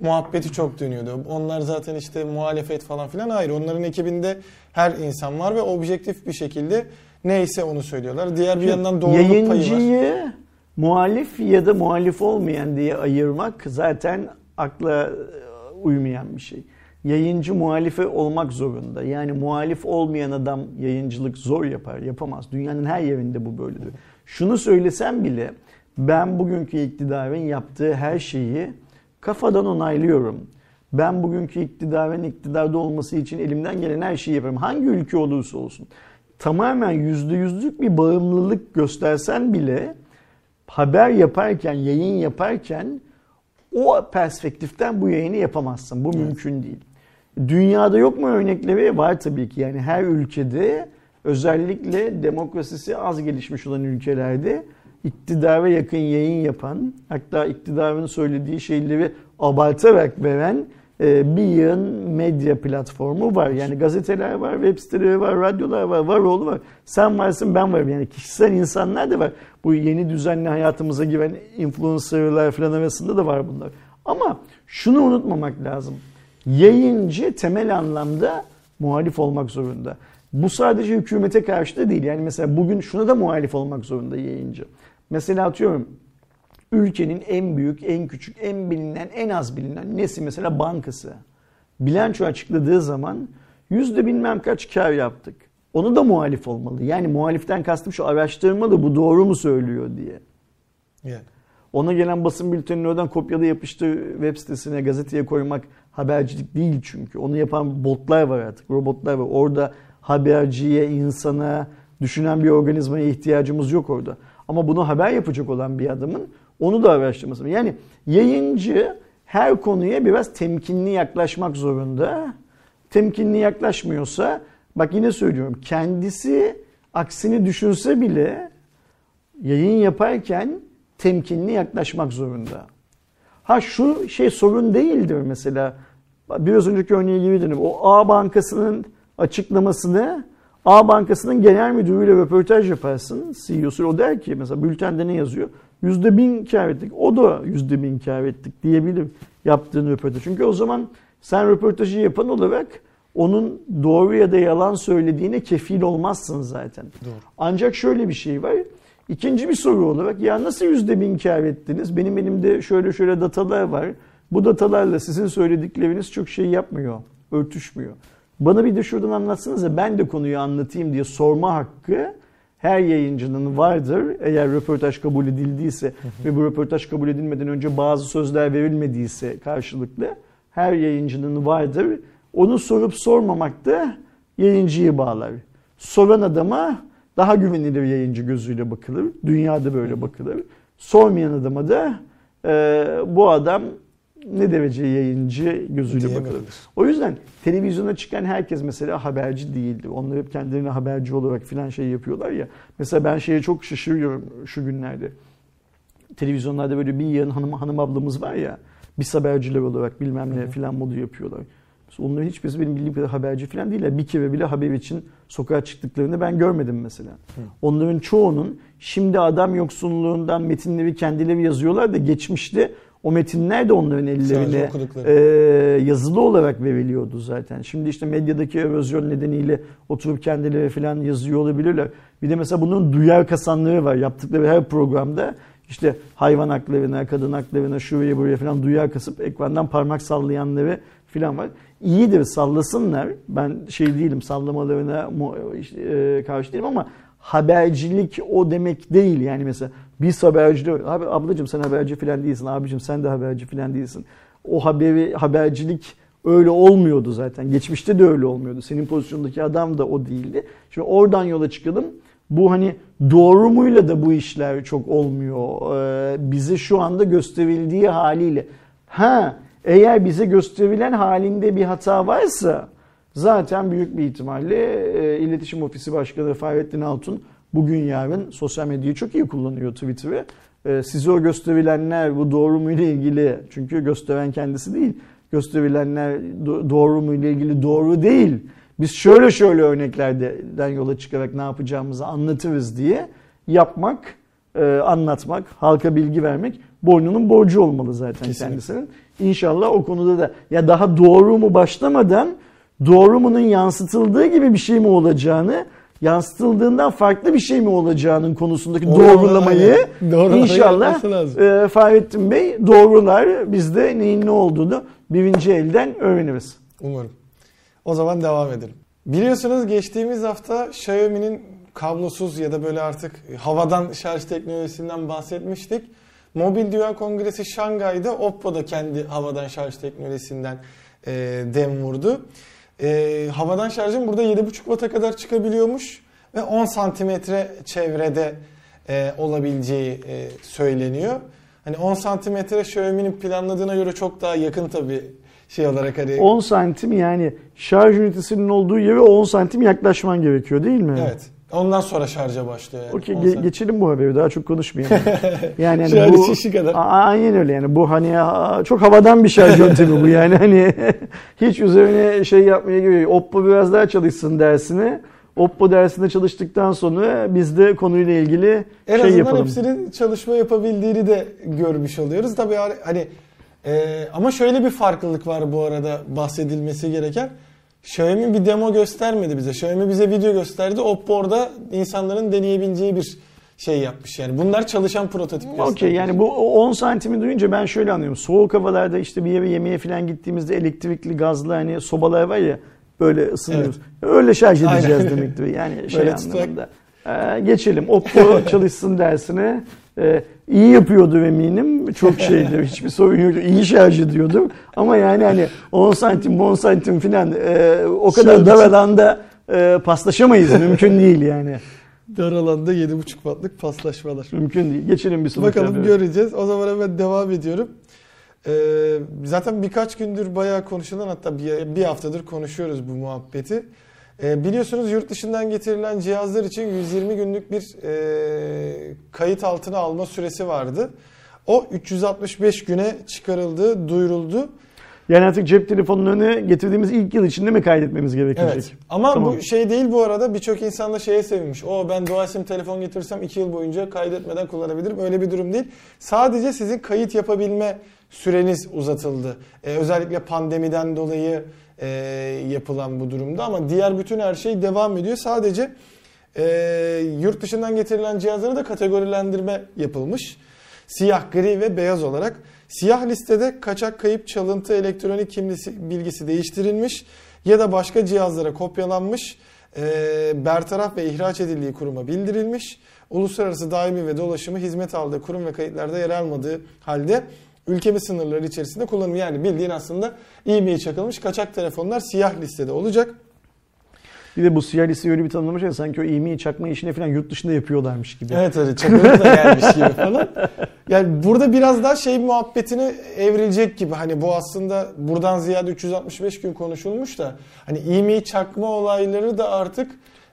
muhabbeti çok dönüyordu. Onlar zaten işte muhalefet falan filan hayır. Onların ekibinde her insan var ve objektif bir şekilde neyse onu söylüyorlar. Diğer bir yandan doğruluk payı var. Yayıncıyı muhalif ya da muhalif olmayan diye ayırmak zaten akla e, uymayan bir şey. Yayıncı muhalife olmak zorunda. Yani muhalif olmayan adam yayıncılık zor yapar, yapamaz. Dünyanın her yerinde bu böyledir. Şunu söylesem bile ben bugünkü iktidarın yaptığı her şeyi kafadan onaylıyorum. Ben bugünkü iktidarın iktidarda olması için elimden gelen her şeyi yaparım. Hangi ülke olursa olsun. Tamamen yüzde yüzlük bir bağımlılık göstersen bile haber yaparken, yayın yaparken o perspektiften bu yayını yapamazsın. Bu mümkün değil. Dünyada yok mu örnekleri? Var tabii ki. Yani her ülkede özellikle demokrasisi az gelişmiş olan ülkelerde iktidara yakın yayın yapan, hatta iktidarın söylediği şeyleri abartarak veren e, bir yığın medya platformu var. Yani gazeteler var, web siteleri var, radyolar var, var oğlu var. Sen varsın ben varım. Yani kişisel insanlar da var. Bu yeni düzenli hayatımıza giren influencerlar falan arasında da var bunlar. Ama şunu unutmamak lazım. Yayıncı temel anlamda muhalif olmak zorunda. Bu sadece hükümete karşı da değil. Yani mesela bugün şuna da muhalif olmak zorunda yayıncı. Mesela atıyorum ülkenin en büyük, en küçük, en bilinen, en az bilinen nesi mesela bankası. Bilanço açıkladığı zaman yüzde bilmem kaç kar yaptık. Onu da muhalif olmalı. Yani muhaliften kastım şu araştırmalı bu doğru mu söylüyor diye. Yani. Ona gelen basın bültenini oradan kopyala yapıştır web sitesine, gazeteye koymak habercilik değil çünkü. Onu yapan botlar var artık, robotlar var. Orada haberciye, insana, düşünen bir organizmaya ihtiyacımız yok orada. Ama bunu haber yapacak olan bir adamın onu da araştırması. Yani yayıncı her konuya biraz temkinli yaklaşmak zorunda. Temkinli yaklaşmıyorsa bak yine söylüyorum kendisi aksini düşünse bile yayın yaparken temkinli yaklaşmak zorunda. Ha şu şey sorun değildir mesela. Biraz önceki örneğe dedim. O A bankasının açıklamasını A bankasının genel müdürüyle röportaj yaparsın. CEO'su o der ki mesela bültende ne yazıyor? Yüzde bin kar ettik. O da yüzde bin kar ettik diyebilir yaptığın röportaj. Çünkü o zaman sen röportajı yapan olarak onun doğru ya da yalan söylediğine kefil olmazsın zaten. Doğru. Ancak şöyle bir şey var. İkinci bir soru olarak ya nasıl yüzde bin kar ettiniz? Benim elimde şöyle şöyle datalar var. Bu datalarla sizin söyledikleriniz çok şey yapmıyor, örtüşmüyor. Bana bir de şuradan anlatsanıza ben de konuyu anlatayım diye sorma hakkı her yayıncının vardır. Eğer röportaj kabul edildiyse ve bu röportaj kabul edilmeden önce bazı sözler verilmediyse karşılıklı her yayıncının vardır. Onu sorup sormamak da yayıncıyı bağlar. Soran adama daha güvenilir yayıncı gözüyle bakılır. Dünyada böyle bakılır. Sormayan adama da e, bu adam ne derece yayıncı gözüyle bakılır. O yüzden televizyona çıkan herkes mesela haberci değildir. Onlar hep kendilerini haberci olarak filan şey yapıyorlar ya. Mesela ben şeye çok şaşırıyorum şu günlerde. Televizyonlarda böyle bir yığın hanım, hanım ablamız var ya. Biz haberciler olarak bilmem ne filan modu yapıyorlar. Mesela onların hiçbirisi benim bildiğim kadar haberci filan değiller. Bir kere bile haber için sokağa çıktıklarını ben görmedim mesela. Onların çoğunun şimdi adam yoksunluğundan metinleri kendileri yazıyorlar da geçmişte o metinler de onların ellerine e, yazılı olarak veriliyordu zaten. Şimdi işte medyadaki erozyon nedeniyle oturup kendileri falan yazıyor olabilirler. Bir de mesela bunun duyar kasanları var. Yaptıkları her programda işte hayvan haklarına, kadın haklarına, şuraya buraya falan duyar kasıp ekrandan parmak sallayanları falan var. İyidir sallasınlar. Ben şey değilim sallamalarına karşı değilim ama habercilik o demek değil. Yani mesela biz haberci. Abi ablacığım sen haberci falan değilsin. Abicim sen de haberci falan değilsin. O haberi habercilik öyle olmuyordu zaten. Geçmişte de öyle olmuyordu. Senin pozisyondaki adam da o değildi. Şimdi oradan yola çıkalım. Bu hani doğru muyla da bu işler çok olmuyor. Ee, bize şu anda gösterildiği haliyle. Ha eğer bize gösterilen halinde bir hata varsa zaten büyük bir ihtimalle e, İletişim Ofisi Başkanı Fahrettin Altun bugün yarın sosyal medyayı çok iyi kullanıyor Twitter'ı. E, size o gösterilenler bu doğru mu ile ilgili çünkü gösteren kendisi değil. Gösterilenler doğru mu ile ilgili doğru değil. Biz şöyle şöyle örneklerden yola çıkarak ne yapacağımızı anlatırız diye yapmak, e, anlatmak, halka bilgi vermek boynunun borcu olmalı zaten Kesinlikle. kendisinin. İnşallah o konuda da ya daha doğru mu başlamadan doğru mu'nun yansıtıldığı gibi bir şey mi olacağını yansıtıldığından farklı bir şey mi olacağının konusundaki Doğru, doğrulamayı inşallah e, Fahrettin Bey doğrular. Biz de neyin ne olduğunu birinci elden öğreniriz. Umarım. O zaman devam edelim. Biliyorsunuz geçtiğimiz hafta Xiaomi'nin kablosuz ya da böyle artık havadan şarj teknolojisinden bahsetmiştik. Mobil Dünya Kongresi Şangay'da Oppo da kendi havadan şarj teknolojisinden e, dem vurdu. E, havadan şarjın burada 7.5 Watt'a kadar çıkabiliyormuş ve 10 santimetre çevrede e, olabileceği e, söyleniyor. Hani 10 santimetre Xiaomi'nin planladığına göre çok daha yakın tabii şey olarak hani. 10 santim yani şarj ünitesinin olduğu yere 10 santim yaklaşman gerekiyor değil mi? Evet. Ondan sonra şarja başlıyor yani. Okey ge- geçelim bu haberi daha çok konuşmayalım. yani hani bu kadar. aynen öyle yani bu hani çok havadan bir şarj yöntemi bu yani hani hiç üzerine şey yapmaya gerek Oppo biraz daha çalışsın dersini. Oppo dersinde çalıştıktan sonra biz de konuyla ilgili en şey yapalım. En azından hepsinin çalışma yapabildiğini de görmüş oluyoruz. Tabii hani e, ama şöyle bir farklılık var bu arada bahsedilmesi gereken. Xiaomi bir demo göstermedi bize. Xiaomi bize video gösterdi. Oppo orada insanların deneyebileceği bir şey yapmış. Yani bunlar çalışan prototip Okey yani bu 10 santimi duyunca ben şöyle anlıyorum. Soğuk havalarda işte bir yere yemeğe falan gittiğimizde elektrikli gazlı hani sobalar var ya böyle ısınıyoruz. Evet. Öyle şarj edeceğiz Aynen. demektir. Yani şey anlamında. Ee, geçelim. Oppo çalışsın dersine. Ee, iyi yapıyordu eminim. Çok şeydi. Hiçbir sorun yoktu. İyi şarj ediyordu. Ama yani hani 10 santim 10 santim falan e, o kadar dar alanda e, paslaşamayız. Mümkün değil yani. Dar alanda 7,5 wattlık paslaşmalar. Mümkün değil. Geçelim bir sonuç. Bakalım göreceğiz. O zaman hemen devam ediyorum. Ee, zaten birkaç gündür bayağı konuşulan hatta bir, bir haftadır konuşuyoruz bu muhabbeti. E, biliyorsunuz yurt dışından getirilen cihazlar için 120 günlük bir e, kayıt altına alma süresi vardı. O 365 güne çıkarıldı, duyuruldu. Yani artık cep telefonunu önüne getirdiğimiz ilk yıl içinde mi kaydetmemiz gerekecek? Evet. Ama tamam. bu şey değil bu arada birçok insan da şeye sevinmiş. O ben doğal sim telefon getirirsem 2 yıl boyunca kaydetmeden kullanabilirim. Öyle bir durum değil. Sadece sizin kayıt yapabilme süreniz uzatıldı. Ee, özellikle pandemiden dolayı e, yapılan bu durumda ama diğer bütün her şey devam ediyor. Sadece e, yurt dışından getirilen cihazları da kategorilendirme yapılmış. Siyah, gri ve beyaz olarak. Siyah listede kaçak kayıp çalıntı elektronik kimlisi bilgisi değiştirilmiş ya da başka cihazlara kopyalanmış, e, bertaraf ve ihraç edildiği kuruma bildirilmiş. Uluslararası daimi ve dolaşımı hizmet aldığı kurum ve kayıtlarda yer almadığı halde ülkemiz sınırları içerisinde kullanılıyor. Yani bildiğin aslında e-mail çakılmış kaçak telefonlar siyah listede olacak. Bir de bu siyah listeyi öyle bir tanımlamış ya sanki o e-mail çakma işini falan yurt dışında yapıyorlarmış gibi. Evet öyle çakılıp da gelmiş gibi falan. Yani burada biraz daha şey muhabbetini evrilecek gibi. Hani bu aslında buradan ziyade 365 gün konuşulmuş da hani e-mail çakma olayları da artık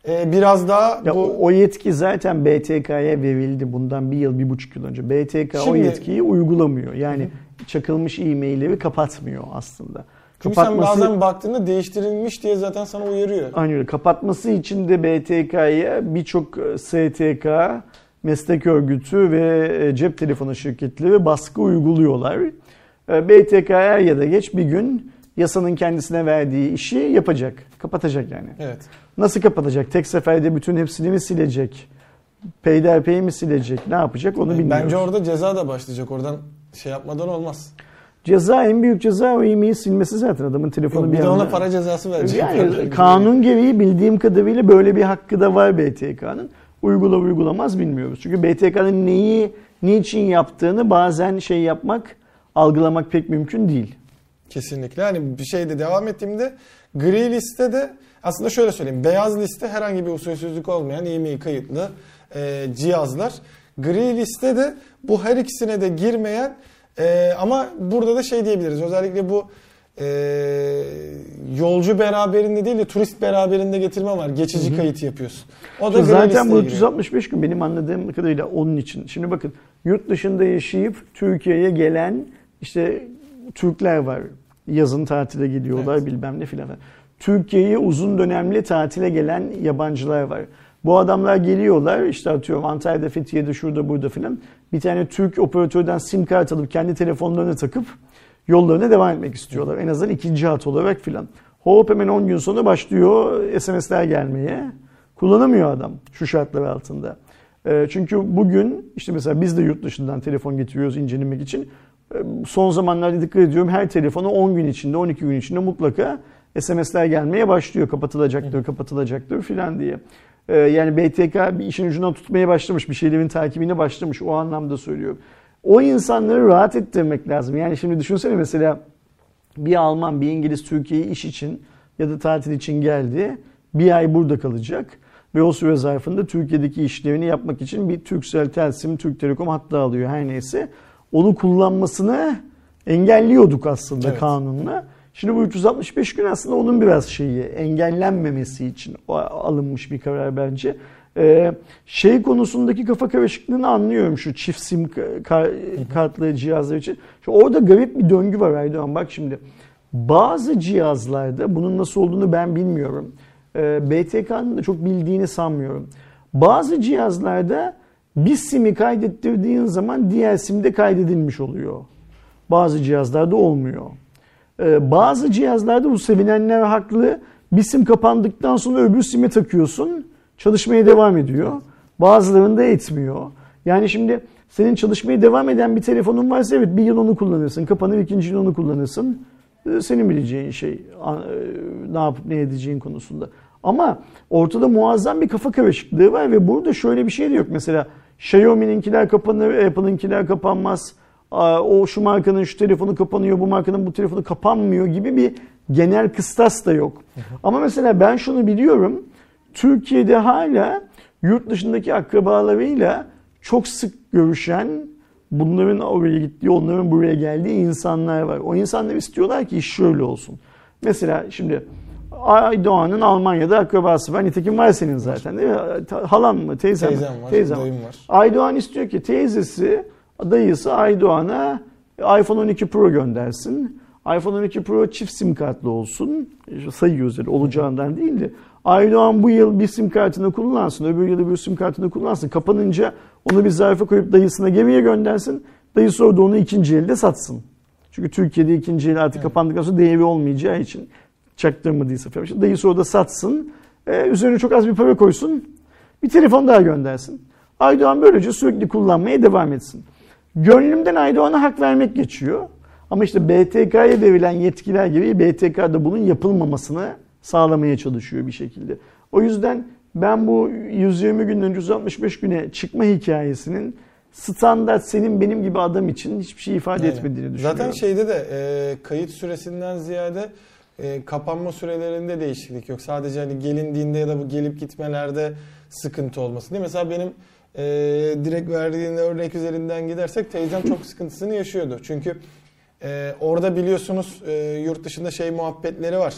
ee, biraz daha ya bu... O yetki zaten BTK'ya verildi bundan bir yıl, bir buçuk yıl önce. BTK Şimdi... o yetkiyi uygulamıyor. Yani Hı. çakılmış e-mailleri kapatmıyor aslında. Çünkü Kapatması... sen bazen baktığında değiştirilmiş diye zaten sana uyarıyor. Aynen öyle. Kapatması için de BTK'ya birçok e, STK, meslek örgütü ve e, cep telefonu şirketleri baskı uyguluyorlar. E, BTK er ya da geç bir gün yasanın kendisine verdiği işi yapacak. Kapatacak yani. Evet. Nasıl kapatacak? Tek seferde bütün hepsini mi silecek? peyderpeyi mi silecek ne yapacak onu bilmiyoruz. Bence orada ceza da başlayacak. Oradan şey yapmadan olmaz. Ceza en büyük ceza o e-mail silmesi zaten adamın telefonu Yok, bir bir de ona para cezası verecek. Yani kanun gereği bildiğim kadarıyla böyle bir hakkı da var BTK'nın. Uygula uygulamaz bilmiyoruz. Çünkü BTK'nın neyi niçin yaptığını bazen şey yapmak, algılamak pek mümkün değil. Kesinlikle. Hani bir şeyde devam ettiğimde gri listede aslında şöyle söyleyeyim. Beyaz liste herhangi bir usulsüzlük olmayan e-mail kayıtlı e, cihazlar. Gri listede bu her ikisine de girmeyen e, ama burada da şey diyebiliriz. Özellikle bu e, yolcu beraberinde değil de turist beraberinde getirme var. Geçici kayıt yapıyorsun. O da Zaten bu giriyor. 365 gün benim anladığım kadarıyla onun için. Şimdi bakın yurt dışında yaşayıp Türkiye'ye gelen işte Türkler var. Yazın tatile gidiyorlar Evet. bilmem ne filan. Türkiye'ye uzun dönemli tatile gelen yabancılar var. Bu adamlar geliyorlar işte atıyorum Antalya'da, Fethiye'de, şurada, burada filan. Bir tane Türk operatörden sim kart alıp kendi telefonlarına takıp yollarına devam etmek istiyorlar. En azından ikinci hat olarak filan. Hop hemen 10 gün sonra başlıyor SMS'ler gelmeye. Kullanamıyor adam şu şartlar altında. E, çünkü bugün işte mesela biz de yurt dışından telefon getiriyoruz incelemek için. Son zamanlarda dikkat ediyorum her telefona 10 gün içinde 12 gün içinde mutlaka SMS'ler gelmeye başlıyor. Kapatılacaktır, kapatılacaktır filan diye. E, yani BTK bir işin ucundan tutmaya başlamış. Bir şeylerin takibine başlamış. O anlamda söylüyorum. O insanları rahat ettirmek lazım. Yani şimdi düşünsene mesela bir Alman, bir İngiliz Türkiye'ye iş için ya da tatil için geldi. Bir ay burada kalacak. Ve o süre zarfında Türkiye'deki işlerini yapmak için bir Turkcell, Telsim, Türk Telekom hattı alıyor her neyse. Onu kullanmasını engelliyorduk aslında Evet. kanunla. Şimdi bu 365 gün aslında onun biraz şeyi engellenmemesi için alınmış bir karar bence. Ee, şey konusundaki kafa karışıklığını anlıyorum şu çift sim ka- kartlı cihazlar için. Şu orada garip bir döngü var Aydoğan. Bak şimdi bazı cihazlarda bunun nasıl olduğunu ben bilmiyorum. Ee, BTK'nın da çok bildiğini sanmıyorum. Bazı cihazlarda bir simi kaydettirdiğin zaman diğer sim de kaydedilmiş oluyor. Bazı cihazlarda olmuyor. Ee, bazı cihazlarda bu sevinenler haklı. Bir sim kapandıktan sonra öbür sime takıyorsun. Çalışmaya devam ediyor. Bazılarında etmiyor. Yani şimdi senin çalışmaya devam eden bir telefonun varsa evet bir yıl onu kullanırsın. Kapanır ikinci yıl onu kullanırsın. Ee, Senin bileceğin şey e, ne yapıp ne edeceğin konusunda. Ama ortada muazzam bir kafa karışıklığı var ve burada şöyle bir şey de yok. Mesela Xiaomi'ninkiler kapanır, Apple'ınkiler kapanmaz. O şu markanın şu telefonu kapanıyor, bu markanın bu telefonu kapanmıyor gibi bir genel kıstas da yok. Ama mesela ben şunu biliyorum. Türkiye'de hala yurt dışındaki akrabalarıyla çok sık görüşen, bunların oraya gittiği, onların buraya geldiği insanlar var. O insanlar istiyorlar ki iş şöyle olsun. Mesela şimdi Aydoğan'ın Almanya'da akrabası var. Nitekim var senin zaten değil mi? Halan mı? Teyzen mi? Teyzem var, Teyzem var. Aydoğan istiyor ki teyzesi, dayısı Aydoğan'a iPhone 12 Pro göndersin. iPhone 12 Pro çift sim kartlı olsun. İşte sayıyoruz öyle olacağından değil de. Aydoğan bu yıl bir sim kartını kullansın, öbür yıl bir sim kartını kullansın. Kapanınca onu bir zarfa koyup dayısına gemiye göndersin. Dayısı orada onu ikinci elde satsın. Çünkü Türkiye'de ikinci el artık kapandıktan sonra değeri olmayacağı için çaktırmadıysa falan. Dayısı orada satsın. Ee, üzerine çok az bir para koysun. Bir telefon daha göndersin. Aydoğan böylece sürekli kullanmaya devam etsin. Gönlümden Aydoğan'a hak vermek geçiyor. Ama işte BTK'ya verilen yetkiler gibi BTK da bunun yapılmamasını sağlamaya çalışıyor bir şekilde. O yüzden ben bu 120 günden 165 güne çıkma hikayesinin standart senin benim gibi adam için hiçbir şey ifade Aynen. etmediğini düşünüyorum. Zaten şeyde de e, kayıt süresinden ziyade e, kapanma sürelerinde değişiklik yok. Sadece hani gelindiğinde ya da bu gelip gitmelerde sıkıntı olması değil. Mesela benim e, direkt verdiğin örnek üzerinden gidersek teyzem çok sıkıntısını yaşıyordu. Çünkü e, orada biliyorsunuz e, yurt dışında şey muhabbetleri var.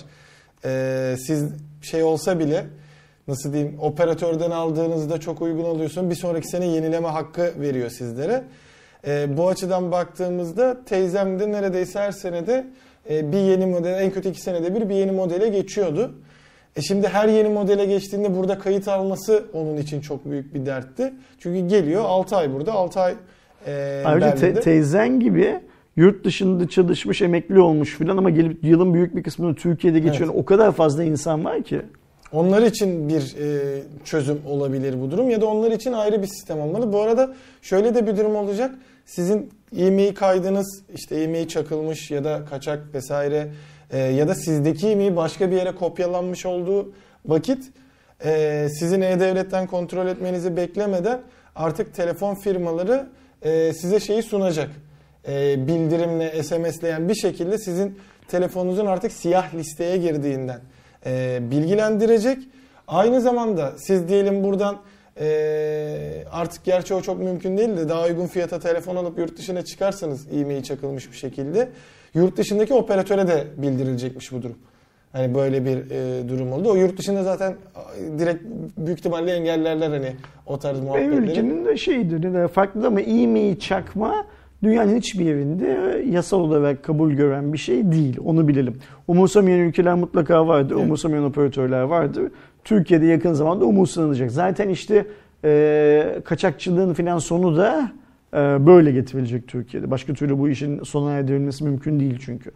E, siz şey olsa bile nasıl diyeyim operatörden aldığınızda çok uygun alıyorsun. Bir sonraki sene yenileme hakkı veriyor sizlere. E, bu açıdan baktığımızda teyzem de neredeyse her senede e, bir yeni model en kötü iki senede bir bir yeni modele geçiyordu. E şimdi her yeni modele geçtiğinde burada kayıt alması onun için çok büyük bir dertti. Çünkü geliyor 6 ay burada 6 ay e, Ayrıca te- teyzen gibi yurt dışında çalışmış, emekli olmuş filan ama gelip yılın büyük bir kısmını Türkiye'de geçiren Evet. o kadar fazla insan var ki. Onlar için bir e, çözüm olabilir bu durum ya da onlar için ayrı bir sistem olmalı. Bu arada şöyle de bir durum olacak. Sizin e-mail kaydınız işte e-mail çakılmış ya da kaçak vesaire e, ya da sizdeki e-mail başka bir yere kopyalanmış olduğu vakit e, sizin e-devletten kontrol etmenizi beklemeden artık telefon firmaları e, size şeyi sunacak. E, bildirimle, SMS'le yani bir şekilde sizin telefonunuzun artık siyah listeye girdiğinden e, bilgilendirecek. Aynı zamanda siz diyelim buradan e, artık gerçi o çok mümkün değil de daha uygun fiyata telefon alıp yurt dışına çıkarsanız e-mail çakılmış bir şekilde yurt dışındaki operatöre de bildirilecekmiş bu durum. Hani böyle bir e, durum oldu. O yurt dışında zaten direkt büyük ihtimalle engellerler hani o tarz Ve muhabbetleri. ülkenin de şeydir, farklı ama e-mail çakma dünyanın hiçbir yerinde yasal olarak kabul gören bir şey değil. Onu bilelim. Umursamayan ülkeler mutlaka vardır. Evet. Umursamayan operatörler vardır. Türkiye'de yakın zamanda umursanacak. Zaten işte e, kaçakçılığın filan sonu da e, böyle getirilecek Türkiye'de. Başka türlü bu işin sona erdirilmesi mümkün değil çünkü.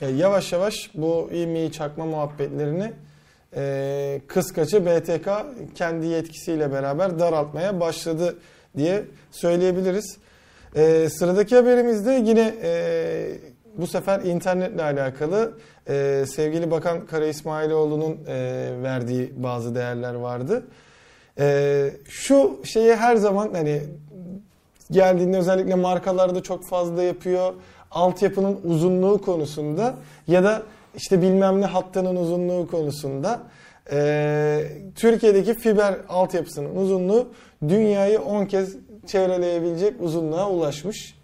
E, yavaş yavaş bu e-mail çakma muhabbetlerini e, kıskaçı BTK kendi yetkisiyle beraber daraltmaya başladı diye söyleyebiliriz. E, sıradaki haberimizde yine e, bu sefer internetle alakalı e, sevgili Bakan Kara İsmailoğlu'nun e, verdiği bazı değerler vardı. E, şu şeyi her zaman hani geldiğinde özellikle markalarda çok fazla yapıyor. Altyapının uzunluğu konusunda ya da işte bilmem ne hattının uzunluğu konusunda e, Türkiye'deki fiber altyapısının uzunluğu dünyayı 10 kez çevreleyebilecek uzunluğa ulaşmış.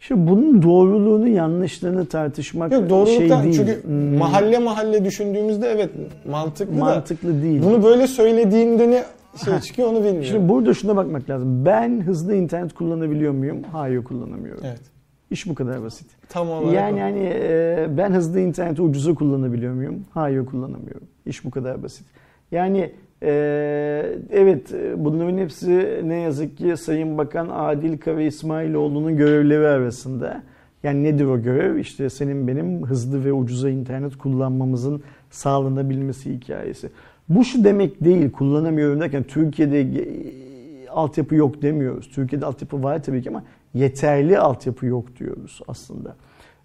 Şimdi bunun doğruluğunu yanlışlığını tartışmak Yok şey değil. çünkü Hmm, mahalle mahalle düşündüğümüzde evet mantıklı, da mantıklı değil. bunu böyle söylediğinde ne şey Ha. çıkıyor onu bilmiyorum. Şimdi burada şuna bakmak lazım. Ben hızlı internet kullanabiliyor muyum? Hayır kullanamıyorum. evet. İş bu kadar basit. Tam olarak Yani o. hani e, ben hızlı interneti ucuza kullanabiliyor muyum? Hayır kullanamıyorum. İş bu kadar basit. Yani e, evet bunların hepsi ne yazık ki Sayın Bakan Adil Kara İsmailoğlu'nun görevleri arasında. Yani nedir o görev? İşte senin benim hızlı ve ucuza internet kullanmamızın sağlanabilmesi hikayesi. Bu şu demek değil kullanamıyorum derken Türkiye'de altyapı yok demiyoruz. Türkiye'de altyapı var tabii ki ama yeterli altyapı yok diyoruz aslında.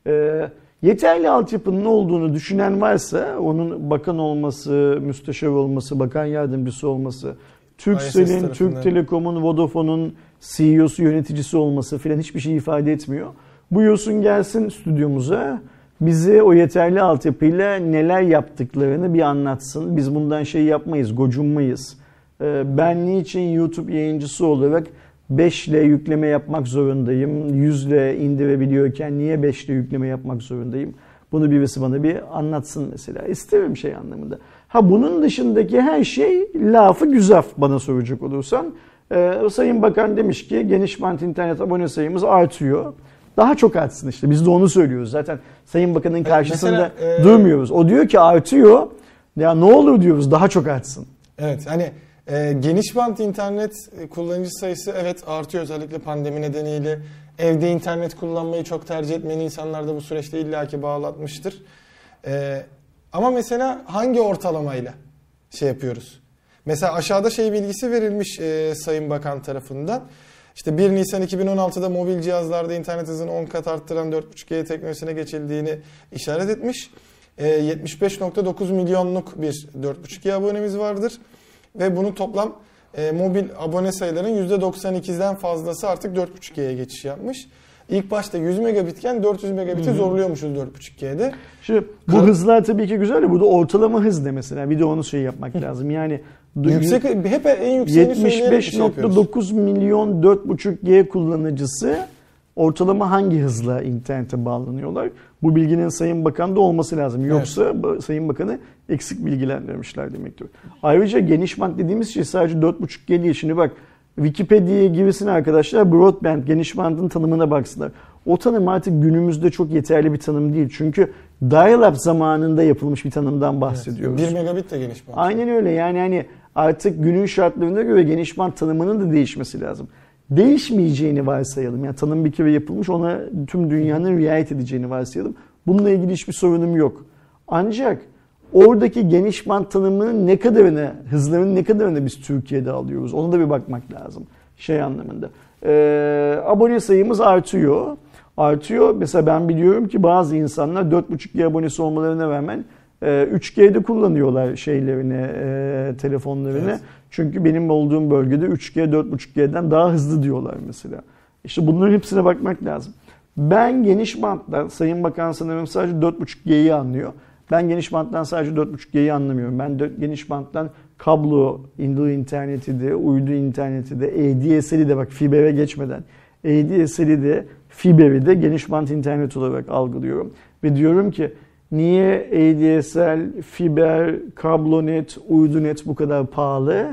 Ee, yeterli altyapının olduğunu düşünen varsa onun bakan olması, müsteşar olması, bakan yardımcısı olması, tarafından. Türk Telekom'un, Vodafone'un CEO'su, yöneticisi olması filan hiçbir şey ifade etmiyor. Buyursun gelsin stüdyomuza bize o yeterli altyapıyla neler yaptıklarını bir anlatsın. Biz bundan şey yapmayız, gocunmayız. Ee, Ben niçin YouTube yayıncısı olarak 5 ile yükleme yapmak zorundayım? 100 ile indirebiliyorken niye 5 ile yükleme yapmak zorundayım? Bunu birisi bana bir anlatsın mesela. İsterim şey anlamında. Ha bunun dışındaki her şey lafı güzaf bana soracak olursan. Ee, Sayın Bakan demiş ki geniş bant internet abone sayımız artıyor. Daha çok artsın işte. Biz de onu söylüyoruz. Zaten Sayın Bakan'ın karşısında mesela, e, durmuyoruz. O diyor ki artıyor. Ya ne olur diyoruz daha çok artsın. Evet hani e, geniş bant internet kullanıcı sayısı evet artıyor özellikle pandemi nedeniyle. Evde internet kullanmayı çok tercih etmeyen insanlar da bu süreçte illaki bağlatmıştır. E, ama mesela hangi ortalamayla şey yapıyoruz? Mesela aşağıda şey bilgisi verilmiş e, Sayın Bakan tarafından. İşte 1 Nisan 2016'da mobil cihazlarda internet hızını 10 kat arttıran 4.5G teknolojisine geçildiğini işaret etmiş. E, 75.9 milyonluk bir 4.5G abonemiz vardır. Ve bunun toplam e, mobil abone sayılarının %92'den fazlası artık 4.5G'ye geçiş yapmış. İlk başta 100 megabitken 400 megabiti zorluyormuşuz 4.5G'de. Şimdi bu Kal- hızlar tabii ki güzel de burada ortalama hız de mesela. Bir de onu şey yapmak lazım. Yani Yüksek hep en yükseğini söyleyerek bir şey yapıyoruz. 75.9 milyon 4.5G kullanıcısı ortalama hangi hızla internete bağlanıyorlar? Bu bilginin Sayın Bakan'da olması lazım. Yoksa ba- Sayın Bakan'ı eksik bilgilendirmişler demektir. Ayrıca geniş bant dediğimiz şey sadece 4.5G değil. Şimdi bak Wikipedia'ya girsin arkadaşlar broadband geniş bandın tanımına baksınlar. O tanım artık günümüzde çok yeterli bir tanım değil. Çünkü dial-up zamanında yapılmış bir tanımdan bahsediyoruz. 1 megabit de geniş bant. Aynen öyle yani hani artık günün şartlarına göre geniş bant tanımının da değişmesi lazım. Değişmeyeceğini varsayalım. Yani tanım bir kere yapılmış ona tüm dünyanın riayet edeceğini varsayalım. Bununla ilgili hiçbir sorunum yok. Ancak oradaki geniş bant tanımının ne kadarını, hızların ne kadarını biz Türkiye'de alıyoruz? Ona da bir bakmak lazım şey anlamında. Ee, abone sayımız artıyor. Artıyor. Mesela ben biliyorum ki bazı insanlar 4.5G abonesi olmalarına rağmen e, 3G'de kullanıyorlar şeylerini, e, telefonlarını. Evet. Çünkü benim olduğum bölgede 3G 4.5G'den daha hızlı diyorlar mesela. İşte bunların hepsine bakmak lazım. Ben geniş banttan, Sayın Bakan sanırım sadece 4.5G'yi anlıyor. Ben geniş banttan sadece 4.5G'yi anlamıyorum. Ben geniş banttan kablo, indoor interneti de, uydu interneti de, ADSL'i de bak fibere geçmeden, ADSL'i de, fiberi de geniş bant internet olarak algılıyorum. Ve diyorum ki niye ADSL, fiber, kablonet, uydunet bu kadar pahalı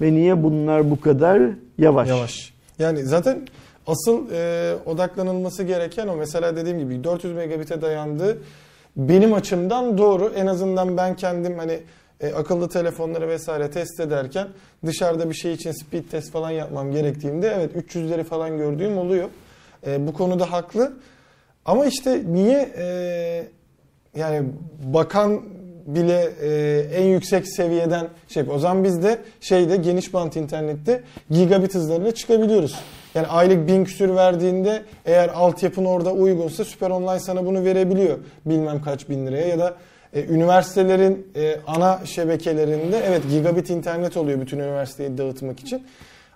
ve niye bunlar bu kadar yavaş? Yavaş. Yani zaten asıl e, odaklanılması gereken o mesela dediğim gibi 400 megabit'e dayandı. Benim açımdan doğru. En azından ben kendim hani e, akıllı telefonları vesaire test ederken dışarıda bir şey için speed test falan yapmam gerektiğinde evet 300'leri falan gördüğüm oluyor. E, bu konuda haklı. Ama işte niye e, yani bakan bile e, en yüksek seviyeden şey. O zaman biz de şeyde geniş bant internette gigabit hızlarına çıkabiliyoruz. Yani aylık bin küsür verdiğinde eğer altyapın orada uygunsa Süper Online sana bunu verebiliyor. Bilmem kaç bin liraya ya da e, üniversitelerin e, ana şebekelerinde evet gigabit internet oluyor bütün üniversiteyi dağıtmak için.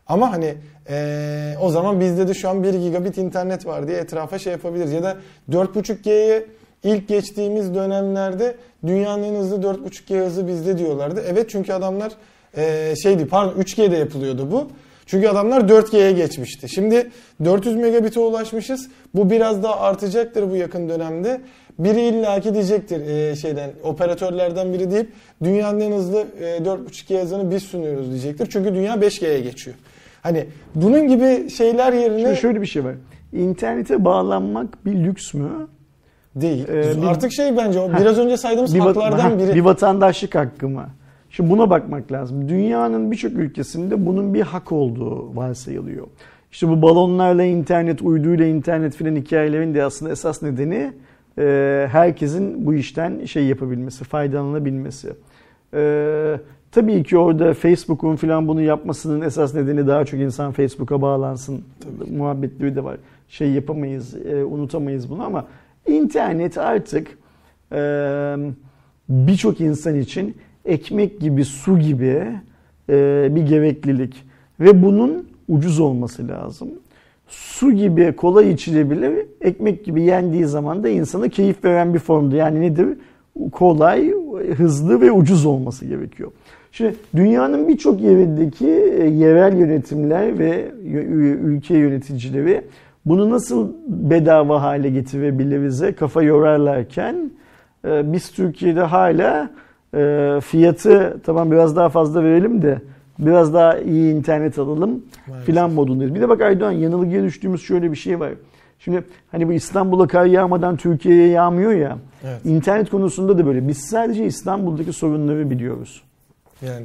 Ama hani e, o zaman bizde de şu an 1 gigabit internet var diye etrafa şey yapabiliriz. Ya da 4.5G'ye ilk geçtiğimiz dönemlerde dünyanın en hızlı 4.5G hızı bizde diyorlardı. Evet çünkü adamlar e, şeydi pardon 3G'de yapılıyordu bu. Çünkü adamlar 4G'ye geçmişti. Şimdi 400 megabit'e ulaşmışız. Bu biraz daha artacaktır bu yakın dönemde. Biri illaki diyecektir e, şeyden operatörlerden biri deyip dünyanın en hızlı e, 4.5G hızını biz sunuyoruz diyecektir. Çünkü dünya 5G'ye geçiyor. Hani bunun gibi şeyler yerine Şimdi şöyle bir şey var. İnternete bağlanmak bir lüks mü? Değil. Ee, bir- Artık şey bence o biraz önce saydığımız bir, haklardan ha, biri. bir vatandaşlık hakkı mı? Şimdi buna bakmak lazım. Dünyanın birçok ülkesinde bunun bir hak olduğu varsayılıyor. İşte bu balonlarla internet, uyduyla internet filan hikayelerin de aslında esas nedeni e, herkesin bu işten şey yapabilmesi, faydalanabilmesi. E, tabii ki orada Facebook'un filan bunu yapmasının esas nedeni daha çok insan Facebook'a bağlansın muhabbetleri de var. Şey yapamayız, e, unutamayız bunu ama internet artık e, birçok insan için ekmek gibi, su gibi e, bir gereklilik ve bunun ucuz olması lazım. Su gibi kolay içilebilir, ekmek gibi yendiği zaman da insana keyif veren bir formda. Yani nedir? Kolay, hızlı ve ucuz olması gerekiyor. Şimdi dünyanın birçok yerindeki e, yerel yönetimler ve ülke yöneticileri bunu nasıl bedava hale getirebilirize kafa yorarlarken e, biz Türkiye'de hala e, fiyatı tamam biraz daha fazla verelim de biraz daha iyi internet alalım filan modundayız. Bir de bak Aydoğan yanılgıya düştüğümüz şöyle bir şey var. Şimdi hani bu İstanbul'a kar yağmadan Türkiye'ye yağmıyor ya. Evet. İnternet konusunda da böyle. Biz sadece İstanbul'daki sorunları biliyoruz. Yani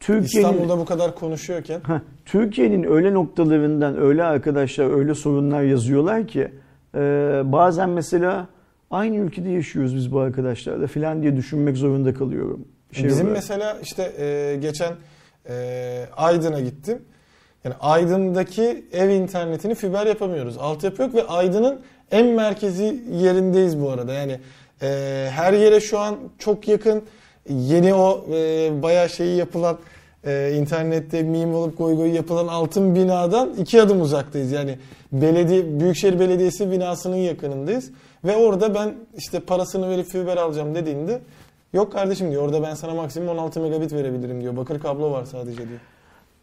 Türkiye'nin İstanbul'da bu kadar konuşuyorken Heh, Türkiye'nin öyle noktalarından öyle arkadaşlar öyle sorunlar yazıyorlar ki e, bazen mesela aynı ülkede yaşıyoruz biz bu arkadaşlarla filan diye düşünmek zorunda kalıyorum. Şey Bizim olarak. mesela işte e, geçen e, Aydın'a gittim. Yani Aydın'daki ev internetini fiber yapamıyoruz. Altyapı yok ve Aydın'ın en merkezi yerindeyiz bu arada. Yani e, her yere şu an çok yakın yeni o e, bayağı şeyi yapılan e, internette meme olup goy goy yapılan altın binadan iki adım uzaktayız. Yani belediye Büyükşehir Belediyesi binasının yakınındayız. Ve orada ben işte parasını verip fiber alacağım dediğinde Yok kardeşim diyor orada ben sana maksimum 16 megabit verebilirim diyor. Bakır kablo var sadece diyor.